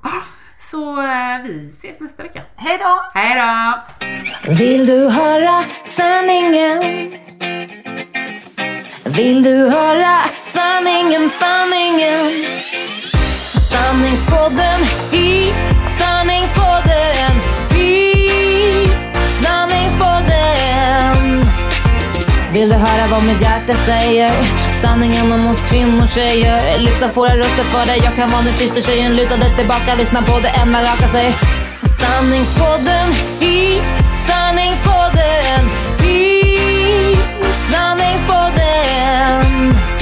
Så eh, vi ses nästa vecka. Hej då! Hej då! Vill du höra sanningen? Vill du höra sanningen, sanningen? Sanningspodden i sanningspodden i Sanningspodden. Vill du höra vad mitt hjärta säger? Sanningen om oss kvinnor, tjejer. Lyfta våra röster för dig. Jag kan vara din syster, tjejen. Luta dig tillbaka, lyssna på det än man raka sig. Sanningspodden i Sanningspodden i Sanningspodden.